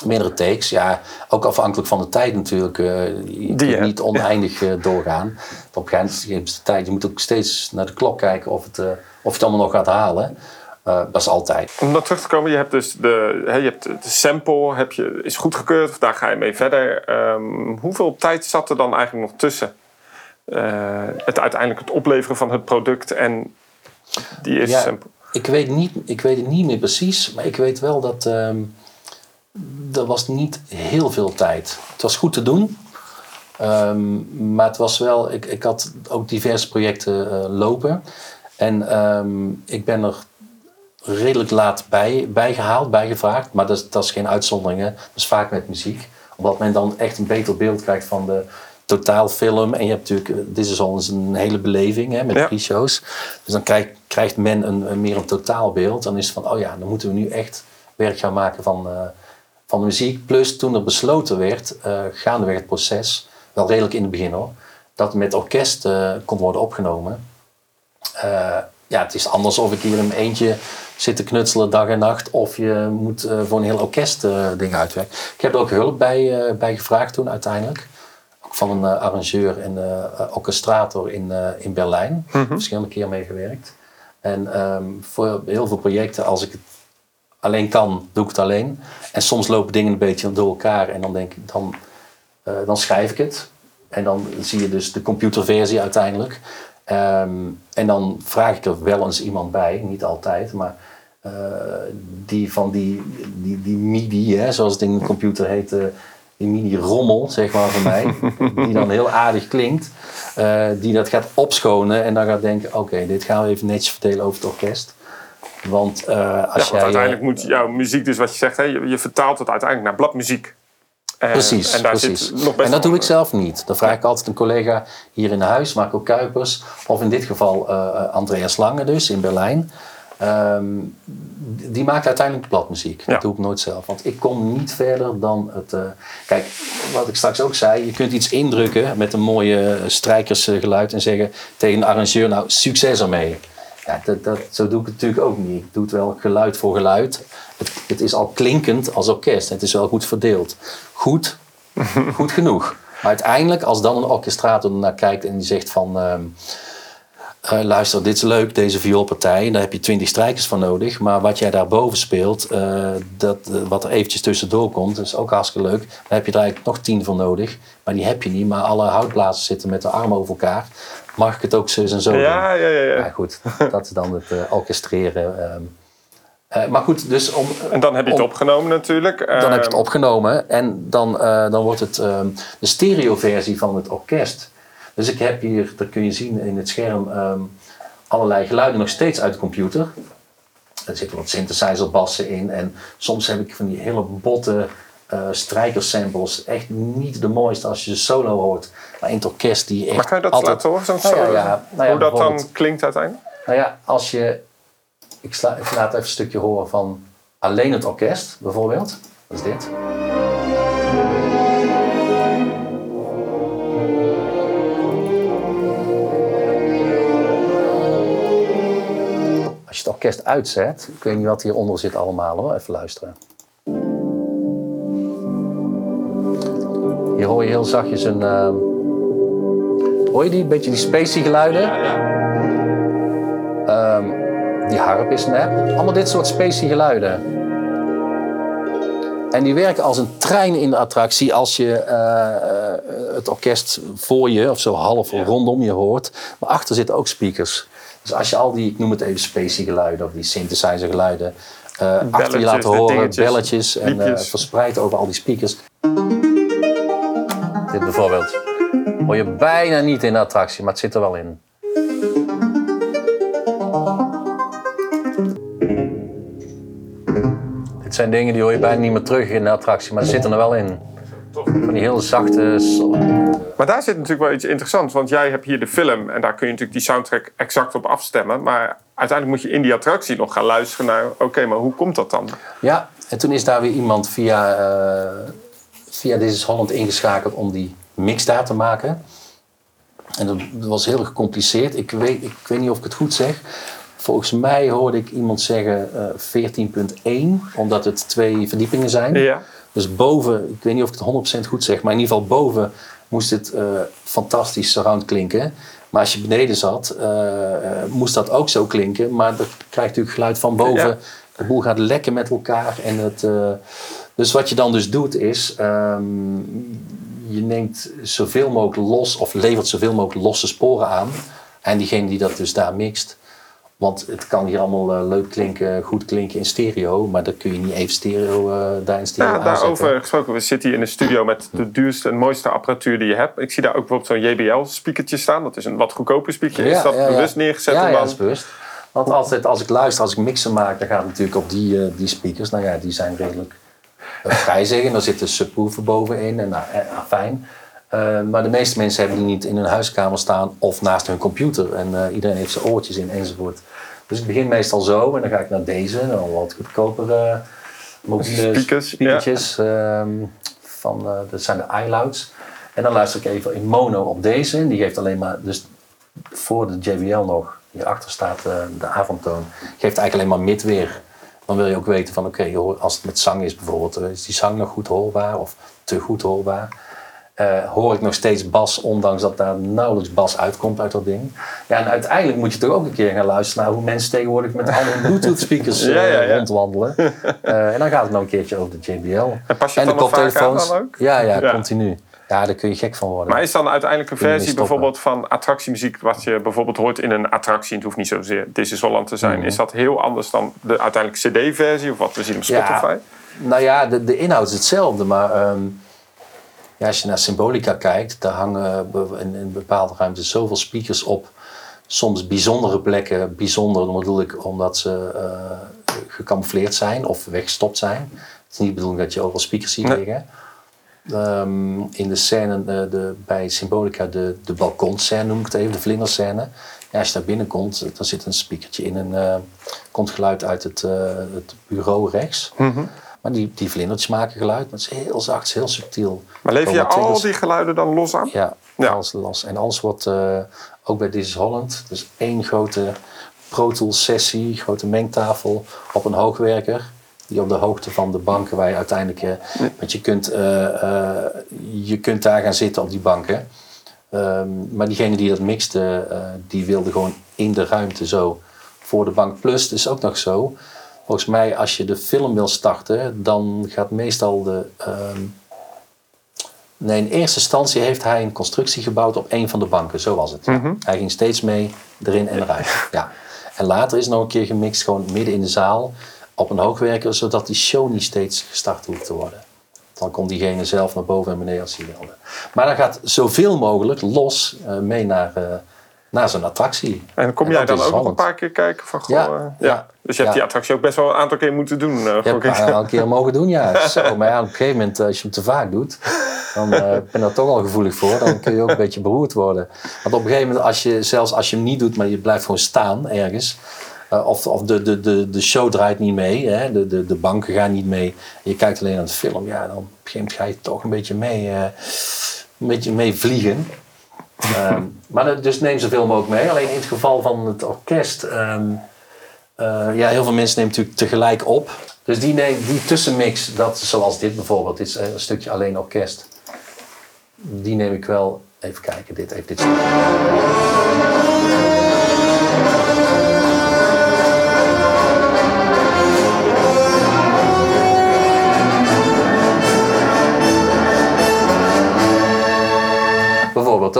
Meerdere takes, ja. Ook afhankelijk van de tijd natuurlijk. Uh, je Die, kunt niet oneindig uh, doorgaan. Op een gegeven moment is de tijd. Je moet ook steeds naar de klok kijken of, het, uh, of je het allemaal nog gaat halen. Uh, dat is altijd. Om dan terug te komen, je hebt dus de, je hebt de sample, heb je, is goedgekeurd, daar ga je mee verder. Um, hoeveel tijd zat er dan eigenlijk nog tussen? Uh, het uiteindelijk het opleveren van het product en die eerste ja, sample? Ik weet, niet, ik weet het niet meer precies, maar ik weet wel dat um, er was niet heel veel tijd. Het was goed te doen, um, maar het was wel, ik, ik had ook diverse projecten uh, lopen. En um, ik ben er redelijk laat bij, bijgehaald, bijgevraagd. Maar dat is, dat is geen uitzondering. Hè. Dat is vaak met muziek. Omdat men dan echt een beter beeld krijgt van de totaalfilm. En je hebt natuurlijk, dit is al eens een hele beleving hè, met Ja. pre-shows. Dus dan krijgt, krijgt men een, een meer een totaalbeeld. Dan is het van, oh ja, dan moeten we nu echt werk gaan maken van, uh, van de muziek. Plus toen er besloten werd, uh, gaandeweg het proces, wel redelijk in het begin hoor, dat met orkest uh, kon worden opgenomen. Ja, het is anders of ik hier in mijn eentje zit te knutselen dag en nacht. Of je moet uh, voor een heel orkest uh, dingen uitwerken. Ik heb er ook hulp bij, uh, bij gevraagd toen uiteindelijk. Ook van een arrangeur en orchestrator in, in Berlijn. Mhm. Verschillende keer meegewerkt. En um, voor heel veel projecten, als ik het alleen kan, doe ik het alleen. En soms lopen dingen een beetje door elkaar. En dan denk ik, dan, dan schrijf ik het. En dan zie je dus de computerversie uiteindelijk. Um, en dan vraag ik er wel eens iemand bij, niet altijd, maar die van die, die, die MIDI, hè, zoals het in de computer heet, uh, die MIDI-rommel, zeg maar van mij, die dan heel aardig klinkt, uh, die dat gaat opschonen en dan gaat denken: oké, okay, dit gaan we even netjes verdelen over het orkest. Want als ja, want jij. uiteindelijk moet jouw muziek, dus wat je zegt, hè, je, je vertaalt het uiteindelijk naar bladmuziek. En, precies, en, daar precies. Zit nog best en dat doe ik zelf niet. Dan vraag ik altijd een collega hier in huis, Marco Kuipers, of in dit geval Andreas Lange dus in Berlijn. Um, die maakt uiteindelijk bladmuziek. Ja. Dat doe ik nooit zelf. Want ik kom niet verder dan het. Uh, kijk, wat ik straks ook zei, je kunt iets indrukken met een mooie strijkersgeluid en zeggen tegen een arrangeur: Nou, succes ermee. Ja, dat, dat, zo doe ik het natuurlijk ook niet. Ik doe het wel geluid voor geluid. Het, het is al klinkend als orkest. Het is wel goed verdeeld. Goed, goed genoeg. Maar uiteindelijk, als dan een orchestrator naar kijkt en die zegt van... Uh, uh, luister, dit is leuk, deze vioolpartij. Daar heb je twintig strijkers voor nodig. Maar wat jij daarboven speelt, uh, dat, wat er eventjes tussendoor komt, is ook hartstikke leuk. Daar heb je er eigenlijk nog tien voor nodig. Maar die heb je niet. Maar alle houtblazers zitten met de armen over elkaar. Mag ik het ook zo en zo ja, doen? Ja, ja, ja. ja goed, dat is dan het orchestreren. Um, uh, maar goed, dus om... En dan heb je het om, opgenomen natuurlijk. Dan heb je het opgenomen en dan, uh, dan wordt het um, de stereoversie van het orkest. Dus ik heb hier, dat kun je zien in het scherm, um, allerlei geluiden nog steeds uit de computer. Er zitten wat synthesizerbassen in en soms heb ik van die hele botte uh, strijkersamples. Echt niet de mooiste als je ze solo hoort. Maar in het orkest die echt Maar kan je dat altijd... laten horen, zo'n nou ja, solo? ja, nou ja, Hoe dat dan klinkt uiteindelijk? Nou ja, als je... Ik, sla, ik laat even een stukje horen van alleen het orkest, bijvoorbeeld. Dat is dit. Orkest uitzet, ik weet niet wat hieronder zit allemaal hoor, even luisteren. Hier hoor je heel zachtjes een... Uh, hoor je die, beetje die spacey geluiden? Um, die harp is nep. Allemaal dit soort spacey geluiden. En die werken als een trein in de attractie als je uh, het orkest voor je, of zo half ja. rondom je hoort. Maar achter zitten ook speakers. Dus als je al die, ik noem het even spacey geluiden of die synthesizer geluiden, uh, achter je laat horen, dingetjes, belletjes en uh, verspreid over al die speakers. Dit bijvoorbeeld. Hoor je bijna niet in de attractie, maar het zit er wel in. Dit zijn dingen die hoor je bijna niet meer terug in de attractie, maar ze zitten er wel in. Van die heel zachte. Maar daar zit natuurlijk wel iets interessants, want jij hebt hier de film en daar kun je natuurlijk die soundtrack exact op afstemmen. Maar uiteindelijk moet je in die attractie nog gaan luisteren naar, oké, okay, maar hoe komt dat dan? Ja, en toen is daar weer iemand via, uh, via This is Holland ingeschakeld om die mix daar te maken. En dat was heel gecompliceerd. Ik weet, ik weet niet of ik het goed zeg. Volgens mij hoorde ik iemand zeggen uh, 14.1, omdat het twee verdiepingen zijn. Ja. Dus boven, ik weet niet of ik het 100% goed zeg, maar in ieder geval boven moest het uh, fantastisch surround klinken. Maar als je beneden zat, uh, moest dat ook zo klinken. Maar dan krijg je natuurlijk geluid van boven. De boel gaat lekker met elkaar. En het, uh, dus wat je dan dus doet is, um, je neemt zoveel mogelijk los of levert zoveel mogelijk losse sporen aan. En diegene die dat dus daar mixt, want het kan hier allemaal uh, leuk klinken, goed klinken in stereo, maar dat kun je niet even stereo uh, daar in stereo ja, Daarover gesproken, we zitten hier in een studio met de duurste en mooiste apparatuur die je hebt. Ik zie daar ook bijvoorbeeld zo'n JBL-speakertje staan. Dat is een wat goedkoper speaker. Ja, is dat ja, bewust neergezet? Ja, ja, dat is bewust. Want altijd als ik luister, als ik mixen maak, dan gaat het natuurlijk op die, uh, die speakers. Nou ja, die zijn redelijk vrij zeggen. Daar zit een subwoofer bovenin en nou, fijn. Uh, maar de meeste mensen hebben die niet in hun huiskamer staan of naast hun computer. En uh, iedereen heeft zijn oortjes in enzovoort. Dus ik begin meestal zo en dan ga ik naar deze, dan wat goedkopere mobiele Speakers, speakertjes. Ja. Um, van, uh, dat zijn de iLouds. En dan luister ik even in mono op deze. Die geeft alleen maar, dus voor de JBL nog, hierachter staat de avondtoon, geeft eigenlijk alleen maar mid weer. Dan wil je ook weten van oké, okay, als het met zang is bijvoorbeeld, is die zang nog goed hoorbaar of te goed hoorbaar? Uh, hoor ik nog steeds bas, ondanks dat daar nauwelijks bas uitkomt uit dat ding. Ja, en uiteindelijk moet je toch ook een keer gaan luisteren naar hoe mensen tegenwoordig met alle Bluetooth speakers uh, ja, ja, ja. rondwandelen. Uh, en dan gaat het nog een keertje over de JBL. En pas je en de koptelefoons. ook? Ja, ja, continu. Ja, daar kun je gek van worden. Maar is dan uiteindelijk een versie bijvoorbeeld van attractiemuziek, wat je bijvoorbeeld hoort in een attractie, het hoeft niet zozeer Holland te zijn, mm. is dat heel anders dan de uiteindelijk CD-versie of wat we zien op Spotify? nou ja, de, de inhoud is hetzelfde, maar. Um, ja, als je naar Symbolica kijkt, daar hangen in, in bepaalde ruimtes zoveel speakers op. Soms bijzondere plekken, bijzonder dan bedoel ik omdat ze uh, gecamoufleerd zijn of weggestopt zijn. Het is niet de bedoeling dat je overal speakers ziet liggen. Um, in de scène uh, de, bij Symbolica, de, de balkonscène noem ik het even, de vlinderscène. Ja, als je daar binnenkomt, dan zit een speakertje in en uh, komt geluid uit het, het bureau rechts. Mm -hmm. Maar die, die vlindertjes maken geluid, maar het is heel zacht, heel subtiel. Maar leef je al die geluiden dan los aan? Ja, ja. alles los. En alles wordt uh, ook bij This is Holland, dus één grote Pro Tools sessie, grote mengtafel op een hoogwerker. Die op de hoogte van de banken waar je uiteindelijk... Uh, want je kunt, uh, je kunt daar gaan zitten op die banken. Um, maar diegene die dat mixte, die wilde gewoon in de ruimte zo voor de bank. Plus, het is ook nog zo Volgens mij, als je de film wil starten, dan gaat meestal de. Um, nee, in eerste instantie heeft hij een constructie gebouwd op een van de banken, zo was het. Mm -hmm. Hij ging steeds mee erin en eruit. Ja. En later is nog een keer gemixt, gewoon midden in de zaal, op een hoogwerker, zodat die show niet steeds gestart hoeft te worden. Dan kon diegene zelf naar boven en beneden als hij wilde. Maar dan gaat zoveel mogelijk los uh, mee naar, uh, naar zo'n attractie. En kom jij dan ook nog een paar keer kijken? Van, goh, ja, uh, ja. Dus je hebt die attractie ook best wel een aantal keer moeten doen. Uh, je hebt een aantal keer mogen doen, ja. Zo, maar ja, op een gegeven moment, als je hem te vaak doet, dan uh, ben je daar toch al gevoelig voor. Dan kun je ook een beetje beroerd worden. Want op een gegeven moment, als je, zelfs als je hem niet doet, maar je blijft gewoon staan ergens. Of of de, de, de, de show draait niet mee, hè? De, de, de banken gaan niet mee. En je kijkt alleen naar de film, ja, dan op een gegeven moment ga je toch een beetje mee, een beetje mee vliegen. Um, maar dus neem zoveel mogelijk mee. Alleen in het geval van het orkest. Um, uh, ja, heel veel mensen nemen natuurlijk tegelijk op. Dus die, neem, die tussenmix, dat, zoals dit bijvoorbeeld, is een stukje alleen orkest. Die neem ik wel. Even kijken, dit heeft dit stukje.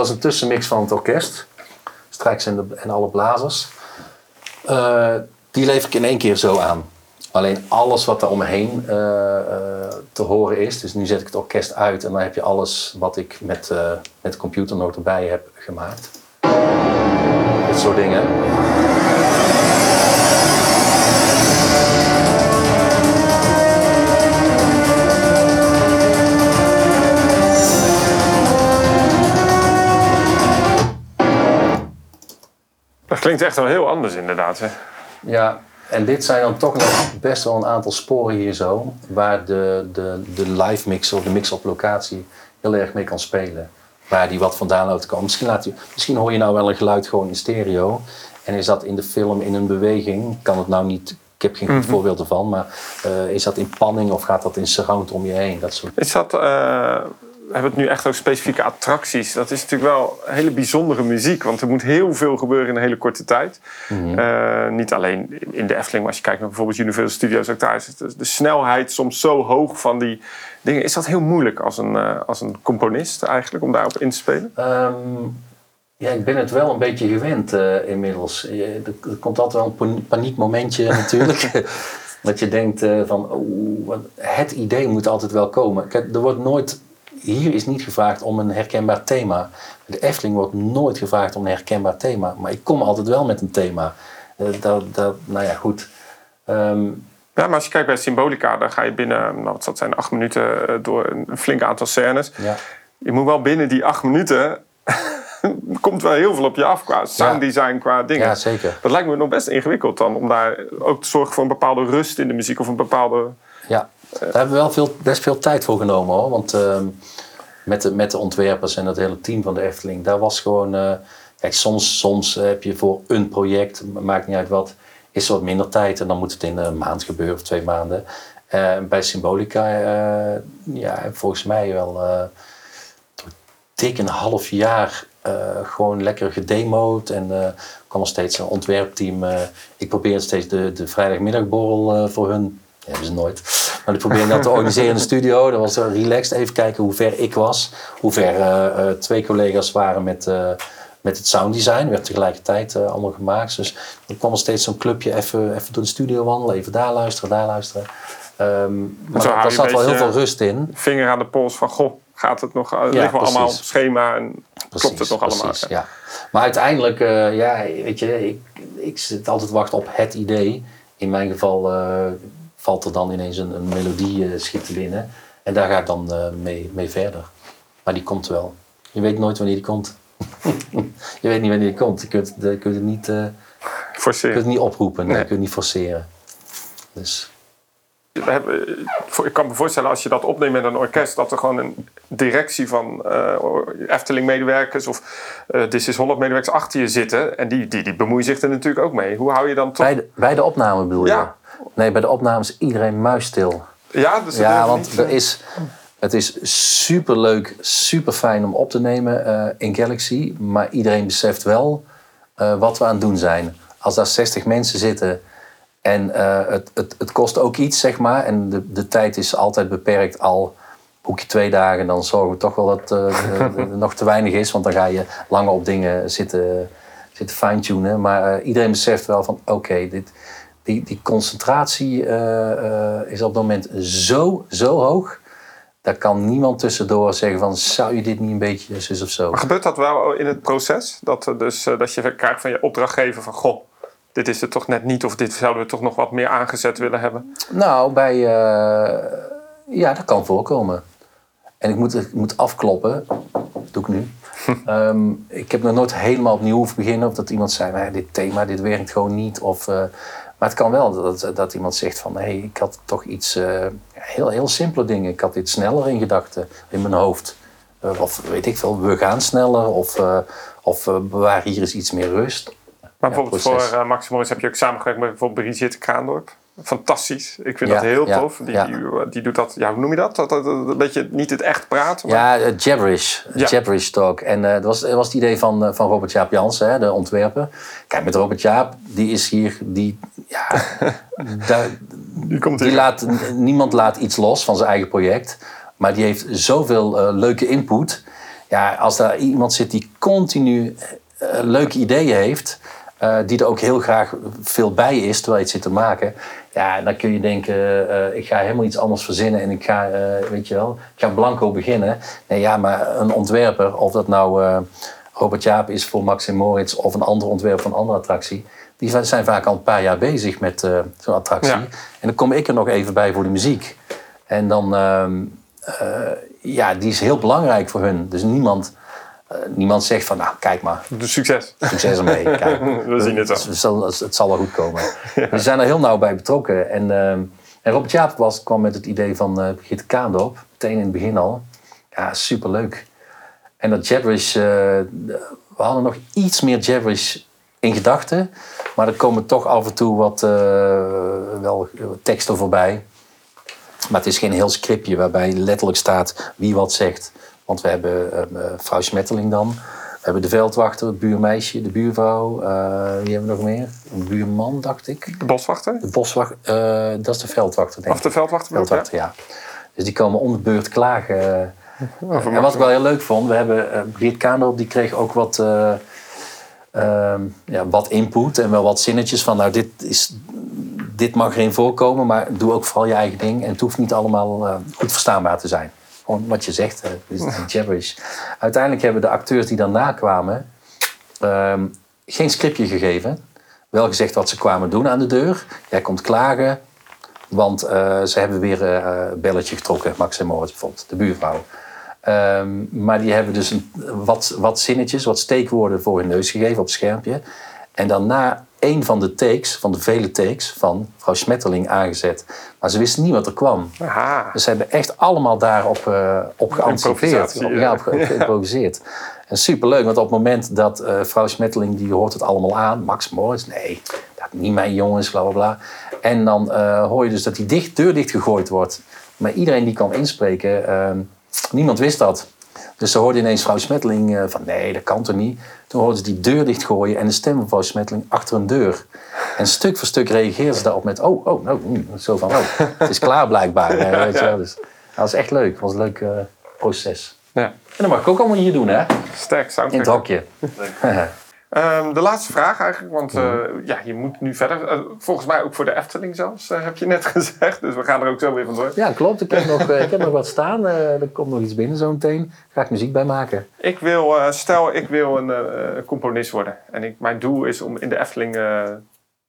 Is een tussenmix van het orkest. Strijks en, de, en alle blazers. Uh, die lever ik in één keer zo aan. Alleen alles wat er omheen uh, uh, te horen is. Dus nu zet ik het orkest uit en dan heb je alles wat ik met, uh, met de computernoot erbij heb gemaakt. Dit soort dingen. Klinkt echt wel heel anders inderdaad. Hè? Ja, en dit zijn dan toch nog best wel een aantal sporen hier zo, waar de, de, de live mixer of de mix op locatie heel erg mee kan spelen. Waar die wat vandaan uit kan. Misschien, laat je, misschien hoor je nou wel een geluid gewoon in stereo. En is dat in de film in een beweging, kan het nou niet ik heb geen goed voorbeeld ervan, maar eh, is dat in panning of gaat dat in surround om je heen? Dat soort... Is dat, eh, hebben het nu echt over specifieke attracties. Dat is natuurlijk wel hele bijzondere muziek. Want er moet heel veel gebeuren in een hele korte tijd. Eh, niet alleen in de Efteling, maar als je kijkt naar bijvoorbeeld Universal Studios. Ook daar is de, de snelheid soms zo hoog van die dingen. Is dat heel moeilijk als een, eh, als een componist eigenlijk om daarop in te spelen? Ehm, ja, ik ben het wel een beetje gewend eh, inmiddels. Er, komt altijd wel een pan- paniekmomentje natuurlijk. dat je denkt van, wat- het idee moet altijd wel komen. Kijk, er wordt nooit, hier is niet gevraagd om een herkenbaar thema. De Efteling wordt nooit gevraagd om een herkenbaar thema. Maar ik kom altijd wel met een thema. Eh, dat, dat, nou ja, goed. Ehm, Ja, maar als je kijkt bij Symbolica, dan ga je binnen, nou, wat het zijn, acht minuten eh, door een flink aantal scènes. ja. Je moet wel binnen die acht minuten. komt wel heel veel op je af qua sounddesign, qua dingen. ja, zeker. Dat lijkt me nog best ingewikkeld dan, om daar ook te zorgen voor een bepaalde rust in de muziek of een bepaalde. Ja, daar hebben we wel veel, best veel tijd voor genomen hoor. Want ehm, met, de, met de ontwerpers en het hele team van de Efteling, daar was gewoon. eh, kijk, soms, soms heb je voor een project, maakt niet uit wat, is er wat minder tijd en dan moet het in een maand gebeuren of twee maanden. Eh, bij Symbolica, eh, ja, volgens mij wel dik een half jaar gewoon lekker gedemoed. En eh kwam er steeds een ontwerpteam. ik probeerde steeds de, de vrijdagmiddagborrel voor hun. Dat hebben ze nooit. Maar ik probeerde dat te organiseren in de studio. Dat was relaxed. Even kijken hoe ver ik was. Hoe ver eh, eh, twee collega's waren met, eh, met het sounddesign. werd tegelijkertijd allemaal gemaakt. Dus dan kwam er steeds zo'n clubje even, even door de studio wandelen. Even daar luisteren, daar luisteren. Ehm, maar daar zat wel heel veel rust in. vinger aan de pols van, goh, gaat het nog? Het ligt wel allemaal op schema en klopt het Precies, nog allemaal? ja. Maar uiteindelijk, ja, weet je, ik, ik zit altijd te wachten op het idee. In mijn geval valt er dan ineens een, een melodie eh, schiet binnen. En daar ga ik dan eh, mee, mee verder. Maar die komt wel. Je weet nooit wanneer die komt. je weet niet wanneer die komt. Je kunt, je kunt het niet, eh, je Forceren. kunt het niet oproepen. Nee. Je kunt het niet forceren. Dus Ik kan me voorstellen als je dat opneemt met een orkest, dat er gewoon een directie van Efteling-medewerkers of eh This is Holland-medewerkers achter je zitten. En die, die, die bemoeien zich er natuurlijk ook mee. Hoe hou je dan toch. bij, de, bij de opname bedoel je? Ja. Nee, bij de opname is iedereen muisstil. Ja, dus dat Ja, want niet, er eh, is, het is super leuk, super fijn om op te nemen eh, in Galaxy. Maar iedereen beseft wel eh, wat we aan het doen zijn. Als daar 60 mensen zitten en het, het, het kost ook iets, zeg maar. En de, de tijd is altijd beperkt al. Boek je twee dagen, dan zorgen we toch wel dat er nog te weinig is. Want dan ga je langer op dingen zitten, zitten fine-tunen. Maar iedereen beseft wel van oké, dit die, die concentratie eh, eh, is op het moment zo, zo hoog. Daar kan niemand tussendoor zeggen van zou je dit niet een beetje zus of zo. Maar gebeurt dat wel in het proces? Dat, er dus, eh, dat je krijgt van je opdrachtgever van... Goh, dit is het toch net niet of dit zouden we toch nog wat meer aangezet willen hebben? Nou, bij, eh, ja, dat kan voorkomen. En ik moet, ik moet afkloppen. Dat doe ik nu. Ehm, ik heb nog nooit helemaal opnieuw hoeven beginnen. Of dat iemand zei, "Maar dit thema, dit werkt gewoon niet. Of, eh, maar het kan wel dat, dat iemand zegt van... Hé, ik had toch iets... eh, heel, heel simpele dingen. Ik had dit sneller in gedachten in mijn hoofd. Eh, of weet ik veel, we gaan sneller. Of, eh of bewaar hier eens iets meer rust. Maar bijvoorbeeld proces. voor uh, Max Morris heb je ook samengewerkt met bijvoorbeeld Brigitte Kraandorp. Fantastisch. Ik vind Ja, dat heel ja, tof. Die, ja. die, die doet dat, ja, hoe noem je dat? dat, dat, dat een beetje niet het echt praten. Maar Ja, eh, gibberish. Gibberish talk. En eh, dat, was, dat was het idee van, eh, van Robert Jaap Jansen, hè, de ontwerper. Kijk, met Robert Jaap, die is hier... Die, ja, die komt die laat, niemand laat iets los van zijn eigen project. Maar die heeft zoveel eh, leuke input. Ja, als daar iemand zit die continu eh, leuke ideeën heeft... eh, die er ook heel graag veel bij is, terwijl je het zit te maken... Ja, dan kun je denken, eh, ik ga helemaal iets anders verzinnen... en ik ga, eh, weet je wel, ik ga blanco beginnen. Nee, ja, maar een ontwerper, of dat nou Robert Jaap is voor Max en Moritz... of een ander ontwerper van een andere attractie... die zijn vaak al een paar jaar bezig met zo'n attractie. Ja. En dan kom ik er nog even bij voor de muziek. En dan, ehm, eh, ja, die is heel belangrijk voor hun. Dus niemand, niemand zegt van, nou, kijk maar, succes. succes ermee. Kijk, We zien het wel. Het, zal, het zal wel goed komen. We zijn er heel nauw bij betrokken. En, ehm, en Robert Jaap was, kwam met het idee van eh Brigitte Kaandorp, meteen in het begin al. Ja, superleuk. En dat gibberish, eh, we hadden nog iets meer gibberish in gedachten. Maar Maar er komen toch af en toe wat uh, wel teksten voorbij. Maar het is geen heel scriptje waarbij letterlijk staat wie wat zegt. Want we hebben uh, vrouw Smetteling dan. We hebben de veldwachter, het buurmeisje, de buurvrouw. Uh, wie hebben we nog meer? Een buurman, dacht ik. De boswachter? De boswachter, uh, dat is de veldwachter, denk ik. Of de veldwachter? Veldwachter, ja. Dus die komen om de beurt klagen. en wat ik wel heel leuk vond, we hebben uh, Briet Kaanderop, die kreeg ook wat, uh, ja, wat input en wel wat zinnetjes van, nou dit, is, dit mag erin voorkomen, maar doe ook vooral je eigen ding. En het hoeft niet allemaal goed verstaanbaar te zijn. Wat je zegt, het is gibberish. Uiteindelijk hebben de acteurs die daarna kwamen ehm, geen scriptje gegeven. Wel gezegd wat ze kwamen doen aan de deur. Jij komt klagen, want uh, ze hebben weer een uh, belletje getrokken, Max en Moritz bijvoorbeeld, de buurvrouw. Um, maar die hebben dus wat, wat zinnetjes, wat steekwoorden voor hun neus gegeven op het schermpje. En dan na één van de takes, van de vele takes, van vrouw Smetterling aangezet. Maar ze wisten niet wat er kwam. Aha. Dus ze hebben echt allemaal daarop uh, op geanticipeerd. Op, ja, op geïmproviseerd. en superleuk, want op het moment dat uh, vrouw Smetterling, die hoort het allemaal aan. Max Moritz, nee, dat niet mijn jongens, bla bla bla. En dan uh, hoor je dus dat die dicht, deur dicht gegooid wordt. Maar iedereen die kan inspreken, uh, niemand wist dat. Dus ze hoorden ineens vrouw Smetteling uh, van nee, dat kan toch niet. Toen hoorden ze die deur dichtgooien en de stem van vrouw Smetteling achter een deur. En stuk voor stuk reageerden ze daarop met oh, oh, nou, mm, zo van oh, het is klaar blijkbaar. weet je wel. Dus, dat was echt leuk, het was een leuk proces. Ja. En dat mag ik ook allemaal hier doen, hè? Sterk, soundtrack. In het hokje. Um, de laatste vraag eigenlijk, want uh, ja, je moet nu verder. Uh, volgens mij ook voor de Efteling zelfs, uh, heb je net gezegd. Dus we gaan er ook zo weer van door. Ja, klopt. Ik heb nog, ik heb nog wat staan. er komt nog iets binnen zo meteen. Ga ik muziek bij maken. Ik wil, stel ik wil een componist worden. En ik, mijn doel is om in de Efteling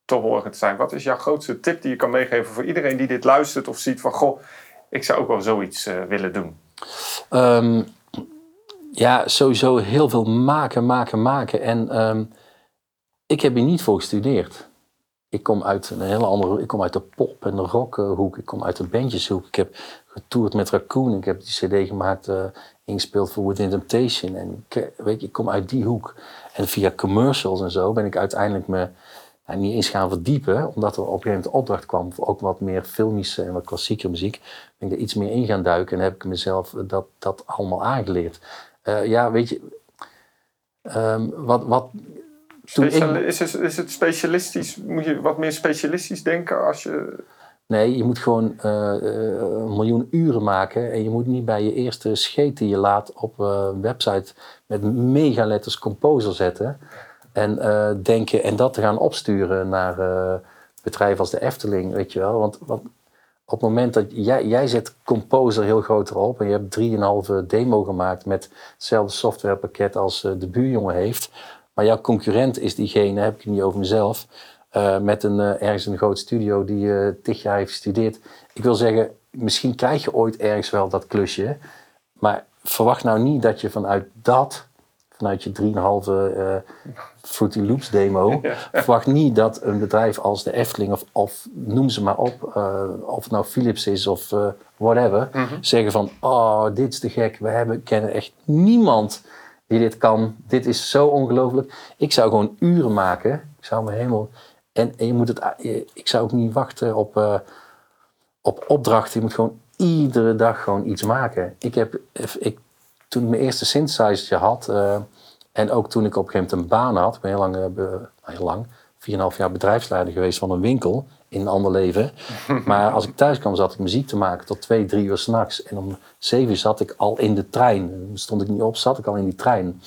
te horen te zijn. Wat is jouw grootste tip die je kan meegeven voor iedereen die dit luistert of ziet van... Goh, ik zou ook wel zoiets willen doen. Um, ja, sowieso heel veel maken, maken, maken. En um, ik heb hier niet voor gestudeerd. Ik kom uit een hele andere... Ik kom uit de pop- en de rockhoek. Ik kom uit de bandjeshoek. Ik heb getoerd met Raccoon. Ik heb die cd gemaakt, uh, ingespeeld voor Within Temptation. En ik, weet je, ik kom uit die hoek. En via commercials en zo ben ik uiteindelijk me nou, niet eens gaan verdiepen. Omdat er op een gegeven moment opdracht kwam voor ook wat meer filmische en wat klassieke muziek. Ben ik er iets meer in gaan duiken en heb ik mezelf dat, dat allemaal aangeleerd. Uh, ja, weet je, um, wat, wat Speciali ik... is, het, is het specialistisch, moet je wat meer specialistisch denken als je... Nee, je moet gewoon uh, een miljoen uren maken en je moet niet bij je eerste scheet die je laat op een website met megaletters composer zetten en uh, denken en dat te gaan opsturen naar bedrijven als de Efteling, weet je wel. Want, want op het moment dat jij, jij zet Composer heel groot erop en je hebt 3,5 demo gemaakt met hetzelfde softwarepakket als uh, de buurjongen heeft, maar jouw concurrent is diegene, heb ik het niet over mezelf, uh, met een, uh, ergens een groot studio die uh, tig jaar heeft gestudeerd. Ik wil zeggen, misschien krijg je ooit ergens wel dat klusje, maar verwacht nou niet dat je vanuit dat vanuit je 3,5 uh, Fruity Loops demo. Ja. Verwacht niet dat een bedrijf als de Efteling of, of noem ze maar op, uh, of het nou Philips is of uh, whatever, mm -hmm. zeggen van oh, dit is te gek. We hebben, kennen echt niemand die dit kan. Dit is zo ongelooflijk. Ik zou gewoon uren maken. Ik zou me helemaal. En, en je moet het, ik zou ook niet wachten op, uh, op opdrachten. Je moet gewoon iedere dag gewoon iets maken. Ik heb, ik, toen ik mijn eerste synthesizer had, en ook toen ik op een gegeven moment een baan had, ik ben heel lang, uh, heel lang 4,5 jaar bedrijfsleider geweest van een winkel in een ander leven. Maar als ik thuis kwam, zat ik muziek te maken tot twee, drie uur s'nachts. En om zeven uur zat ik al in de trein. Stond ik niet op, zat ik al in die trein.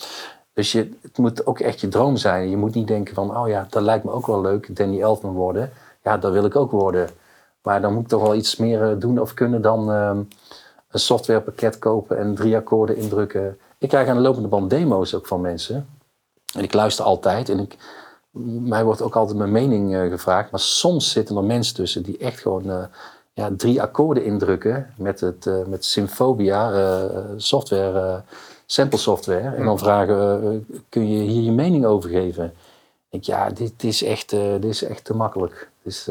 Dus je, het moet ook echt je droom zijn. Je moet niet denken van, oh ja, dat lijkt me ook wel leuk, Danny Elfman worden. Ja, dat wil ik ook worden. Maar dan moet ik toch wel iets meer doen of kunnen dan... Uh, een softwarepakket kopen en drie akkoorden indrukken. Ik krijg aan de lopende band demo's ook van mensen. En ik luister altijd en ik, mij wordt ook altijd mijn mening uh, gevraagd. Maar soms zitten er mensen tussen die echt gewoon uh, ja, drie akkoorden indrukken met, het, uh, met Symfobia software, sample software. En dan vragen, kun je hier je mening over geven? Ik ja, dit is echt, dit is echt te makkelijk. Dus,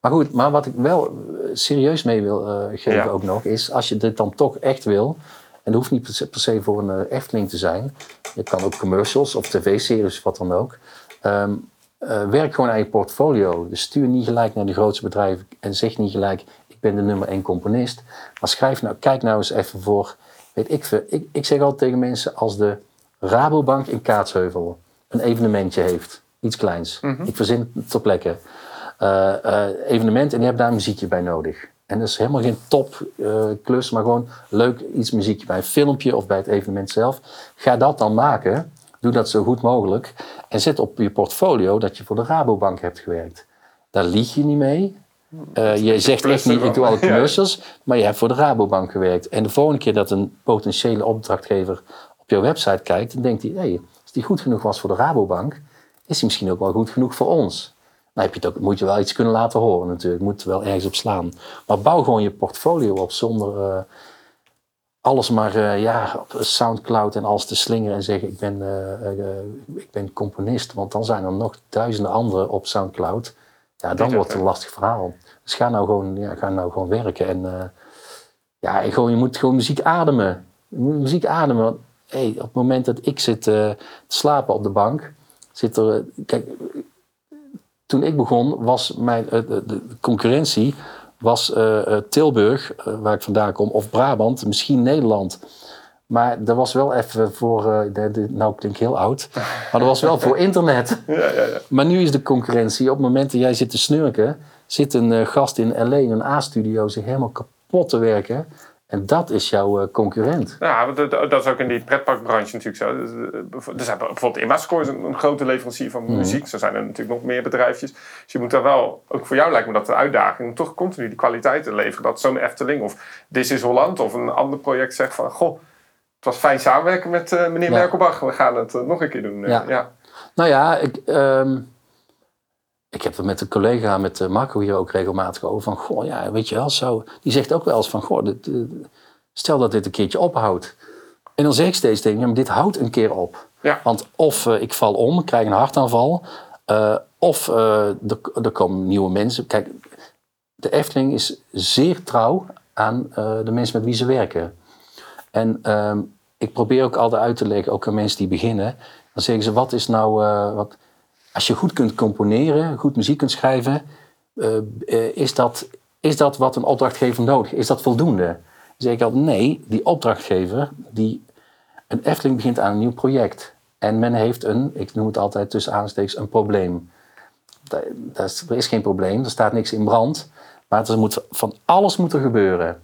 maar goed, maar wat ik wel eh, serieus mee wil geven ja. ook nog, is als je dit dan toch echt wil, en dat hoeft niet per se voor een uh, Efteling te zijn, je kan ook commercials of tv-series, wat dan ook. Um, eh, werk gewoon aan je portfolio. Dus stuur niet gelijk naar de grootste bedrijven en zeg niet gelijk, ik ben de nummer één componist. Maar schrijf nou, kijk nou eens even voor, weet ik veel. Ik, ik zeg altijd tegen mensen, als de Rabobank in Kaatsheuvel een evenementje heeft, iets kleins. Ik verzin het ter plekke. Eh, eh, evenement en die hebben daar een muziekje bij nodig. En dat is helemaal geen topklus, klus, maar gewoon leuk iets muziekje bij een filmpje of bij het evenement zelf. Ga dat dan maken. Doe dat zo goed mogelijk. En zet op je portfolio dat je voor de Rabobank hebt gewerkt. Daar lieg je niet mee. Uh, je zegt echt niet, ik doe alle commercials, maar je hebt voor de Rabobank gewerkt. En de volgende keer dat een potentiële opdrachtgever op jouw website kijkt, dan denkt hij, hey, als die goed genoeg was voor de Rabobank, is hij misschien ook wel goed genoeg voor ons. Dan heb je het ook, moet je wel iets kunnen laten horen natuurlijk, moet er wel ergens op slaan. Maar bouw gewoon je portfolio op zonder uh, alles maar uh, ja, op Soundcloud en alles te slingeren en zeggen ik ben, ik ben componist. Want dan zijn er nog duizenden anderen op Soundcloud ja, dan wordt het een lastig verhaal. Dus ga nou gewoon, ja, ga nou gewoon werken. En ja, gewoon, je moet gewoon muziek ademen. Je moet muziek ademen. Hey, op het moment dat ik zit te slapen op de bank, zit er. Kijk, toen ik begon, was mijn de, de, concurrentie was Tilburg, waar ik vandaan kom, of Brabant, misschien Nederland. Maar er was wel even voor, nou klinkt heel oud, maar er was wel voor internet. Ja, ja, ja. Maar nu is de concurrentie, op het moment dat jij zit te snurken, zit een gast in LA in een A-studio zich helemaal kapot te werken. En dat is jouw uh, concurrent. Ja, dat is ook in die pretparkbranche natuurlijk zo. Er zijn bijvoorbeeld Immascore is een, een grote leverancier van mm. muziek. Zo zijn er natuurlijk nog meer bedrijfjes. Dus je moet daar wel, ook voor jou lijkt me dat de uitdaging, om toch continu die kwaliteit te leveren. Dat zo'n Efteling of This is Holland of een ander project zegt van, goh, het was fijn samenwerken met uh, meneer ja. Merkelbach. We gaan het uh, nog een keer doen. Ja. ja. Nou ja, ik, um, ik heb het met een collega, met Marco hier ook regelmatig over. Van, goh, ja, weet je wel, zo. Die zegt ook wel eens van, goh, dit, stel dat dit een keertje ophoudt. En dan zeg ik steeds tegen hem, dit houdt een keer op. Ja. Want of ik val om, krijg een hartaanval. of er, er komen nieuwe mensen. Kijk, de Efteling is zeer trouw aan de mensen met wie ze werken. En um, ik probeer ook altijd uit te leggen, ook aan mensen die beginnen. Dan zeggen ze, wat is nou... Wat, als je goed kunt componeren, goed muziek kunt schrijven... Uh, is, dat, is dat wat een opdrachtgever nodig is? dat voldoende? Dan zeg ik nee, die opdrachtgever... Die, een Efteling begint aan een nieuw project. En men heeft een, ik noem het altijd tussen aanstekens, een probleem. Is, er is geen probleem, er staat niks in brand. Maar er moet, van alles moet er gebeuren.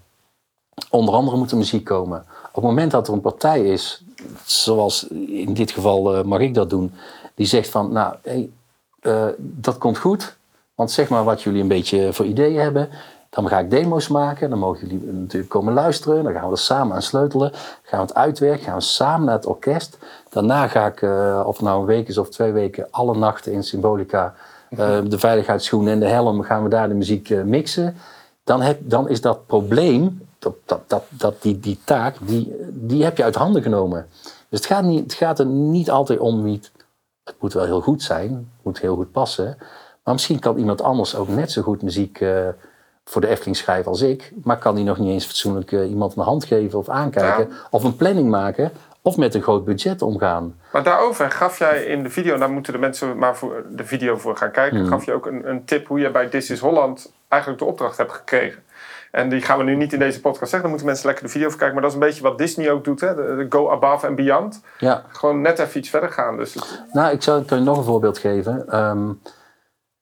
Onder andere moet er muziek komen. Op het moment dat er een partij is, zoals in dit geval uh, mag ik dat doen, die zegt van, nou, hey, uh, dat komt goed, want zeg maar wat jullie een beetje voor ideeën hebben. Dan ga ik demo's maken, dan mogen jullie natuurlijk komen luisteren, dan gaan we er samen aan sleutelen, gaan we het uitwerken, gaan we samen naar het orkest. Daarna ga ik, uh, of het nou een week is of twee weken, alle nachten in Symbolica, de veiligheidsschoenen en de helm, gaan we daar de muziek mixen. Dan, heb, dan is dat probleem dat, dat, dat, dat die, die taak, die, die heb je uit handen genomen. Dus het gaat, niet, het gaat er niet altijd om wie het, moet wel heel goed zijn, het moet heel goed passen. Maar misschien kan iemand anders ook net zo goed muziek uh, voor de Efteling schrijven als ik. Maar kan die nog niet eens fatsoenlijk uh, iemand een hand geven of aankijken. Of een planning maken. Of met een groot budget omgaan. Maar daarover gaf jij in de video, daar moeten de mensen maar voor de video voor gaan kijken. Hmm. Gaf je ook een, een tip hoe je bij This is Holland eigenlijk de opdracht hebt gekregen. En die gaan we nu niet in deze podcast zeggen. Dan moeten mensen lekker de video even kijken. Maar dat is een beetje wat Disney ook doet. Hè? De, go above and beyond. Ja. Gewoon net even iets verder gaan. Dus Nou, ik, zal, ik kan je nog een voorbeeld geven. Um,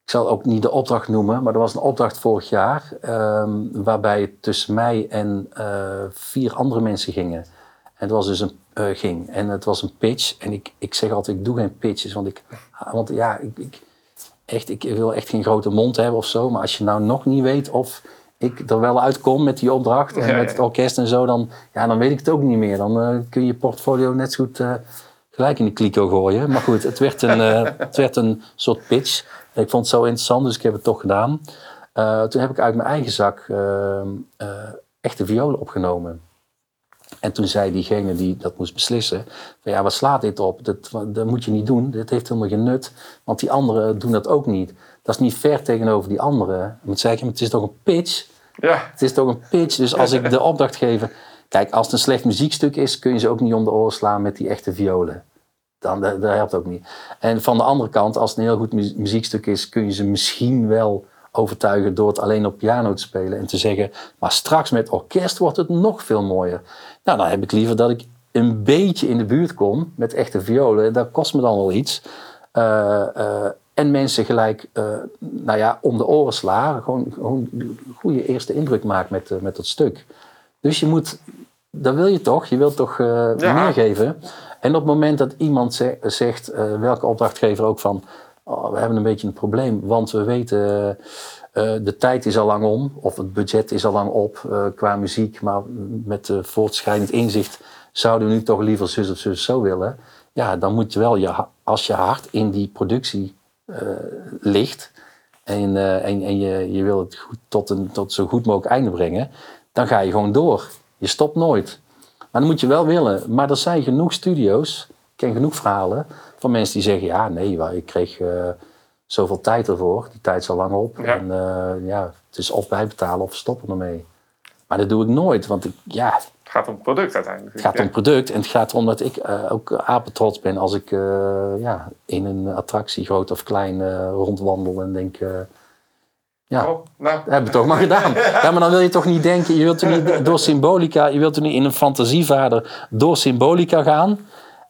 ik zal ook niet de opdracht noemen. Maar er was een opdracht vorig jaar. Um, waarbij het tussen mij en uh, vier andere mensen gingen. En het was dus een uh, ging. En het was een pitch. En ik, ik zeg altijd, ik doe geen pitches. Want, ik, want ja, ik, ik, echt, ik wil echt geen grote mond hebben of zo. Maar als je nou nog niet weet of ik er wel uitkom met die opdracht en met het orkest en zo, dan, ja, dan weet ik het ook niet meer. Dan uh, kun je je portfolio net zo goed uh, gelijk in die kliko gooien. Maar goed, het werd een, uh, het werd een soort pitch. Ik vond het zo interessant, dus ik heb het toch gedaan. toen heb ik uit mijn eigen zak echte violen opgenomen. En toen zei diegene die dat moest beslissen: van ja, wat slaat dit op? Dat, dat moet je niet doen. Dit heeft helemaal geen nut. Want die anderen doen dat ook niet. Dat is niet ver tegenover die anderen. Ik moet zeggen, het is toch een pitch? Ja. Het is toch een pitch. Dus als ik de opdracht geef... Kijk, als het een slecht muziekstuk is, kun je ze ook niet om de oren slaan met die echte violen. dan, dat, dat helpt ook niet. En van de andere kant, als het een heel goed mu- muziekstuk is, kun je ze misschien wel overtuigen door het alleen op piano te spelen en te zeggen, maar straks met orkest wordt het nog veel mooier. Nou, dan heb ik liever dat ik een beetje in de buurt kom met echte violen. Dat kost me dan wel iets. Eh, en mensen gelijk, eh, nou ja, om de oren slaan. Gewoon, gewoon een goede eerste indruk maken met, eh, met dat stuk. Dus je moet, dat wil je toch? Je wilt toch eh, Ja. meer geven? En op het moment dat iemand ze- zegt, eh, welke opdrachtgever ook van, oh, we hebben een beetje een probleem, want we weten, eh, eh, de tijd is al lang om, of het budget is al lang op eh, qua muziek, maar met uh, voortschrijdend inzicht zouden we nu toch liever zus of zus zo willen. Ja, dan moet je wel, je, als je hart in die productie eh, ligt en, eh, en, en je, je wil het goed, tot, een, tot zo goed mogelijk einde brengen, dan ga je gewoon door. Je stopt nooit. Maar dan moet je wel willen. Maar er zijn genoeg studio's, ik ken genoeg verhalen van mensen die zeggen: ja, nee, ik kreeg eh, zoveel tijd ervoor. Die tijd is al lang op. Ja. En eh, ja, het is of bijbetalen of stoppen ermee. Maar dat doe ik nooit, want ik, ja, Het gaat om product uiteindelijk. het gaat om product en het gaat erom dat ik eh, ook apetrots ben als ik eh, ja, in een attractie, groot of klein, eh, rondwandel en denk. ja, Oh, nou, dat hebben we toch maar gedaan. Ja, maar dan wil je toch niet denken, je wilt toch niet door symbolica, je wilt toch niet in een fantasievader door symbolica gaan.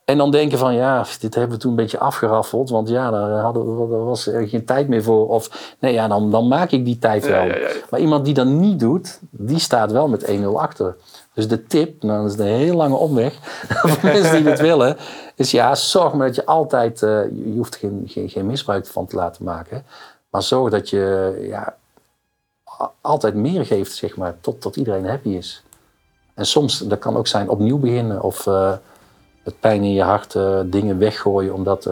En dan denken van, ja, dit hebben we toen een beetje afgeraffeld, want ja, daar, hadden daar was er geen tijd meer voor. Of nee, ja, dan, dan maak ik die tijd Ja, wel. ja, ja. Maar iemand die dat niet doet, die staat wel met 1-0 achter. Dus de tip, nou, dat is een heel lange omweg voor mensen die dit willen, is ja, zorg maar dat je altijd, eh, je hoeft geen, geen, misbruik van te laten maken, maar zorg dat je ja, altijd meer geeft, zeg maar, tot, tot iedereen happy is. En soms, dat kan ook zijn opnieuw beginnen of eh met pijn in je hart eh, dingen weggooien omdat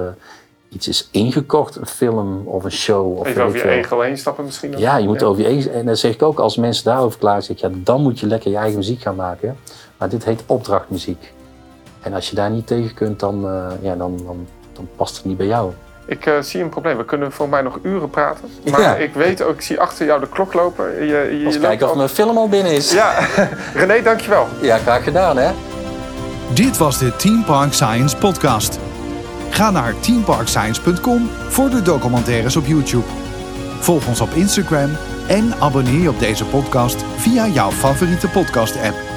iets is ingekocht, een film of een show. Of even weet over je ego heen stappen misschien. Ja, je moet over je eigen... En dan zeg ik ook, als mensen daarover klaar zeg ik, ja, dan moet je lekker je eigen muziek gaan maken. Maar dit heet opdrachtmuziek. En als je daar niet tegen kunt, dan, eh, ja, dan, dan, dan past het niet bij jou. Ik eh, zie een probleem. We kunnen voor mij nog uren praten. Maar Ja. ik weet ook, ik zie achter jou de klok lopen. Je, je, Eens loopt kijken of al- mijn film al binnen is. Ja, René, dankjewel. ja, graag gedaan hè. Dit was de Team Park Science podcast. Ga naar teamparkscience.com voor de documentaires op YouTube. Volg ons op Instagram en abonneer je op deze podcast via jouw favoriete podcast app.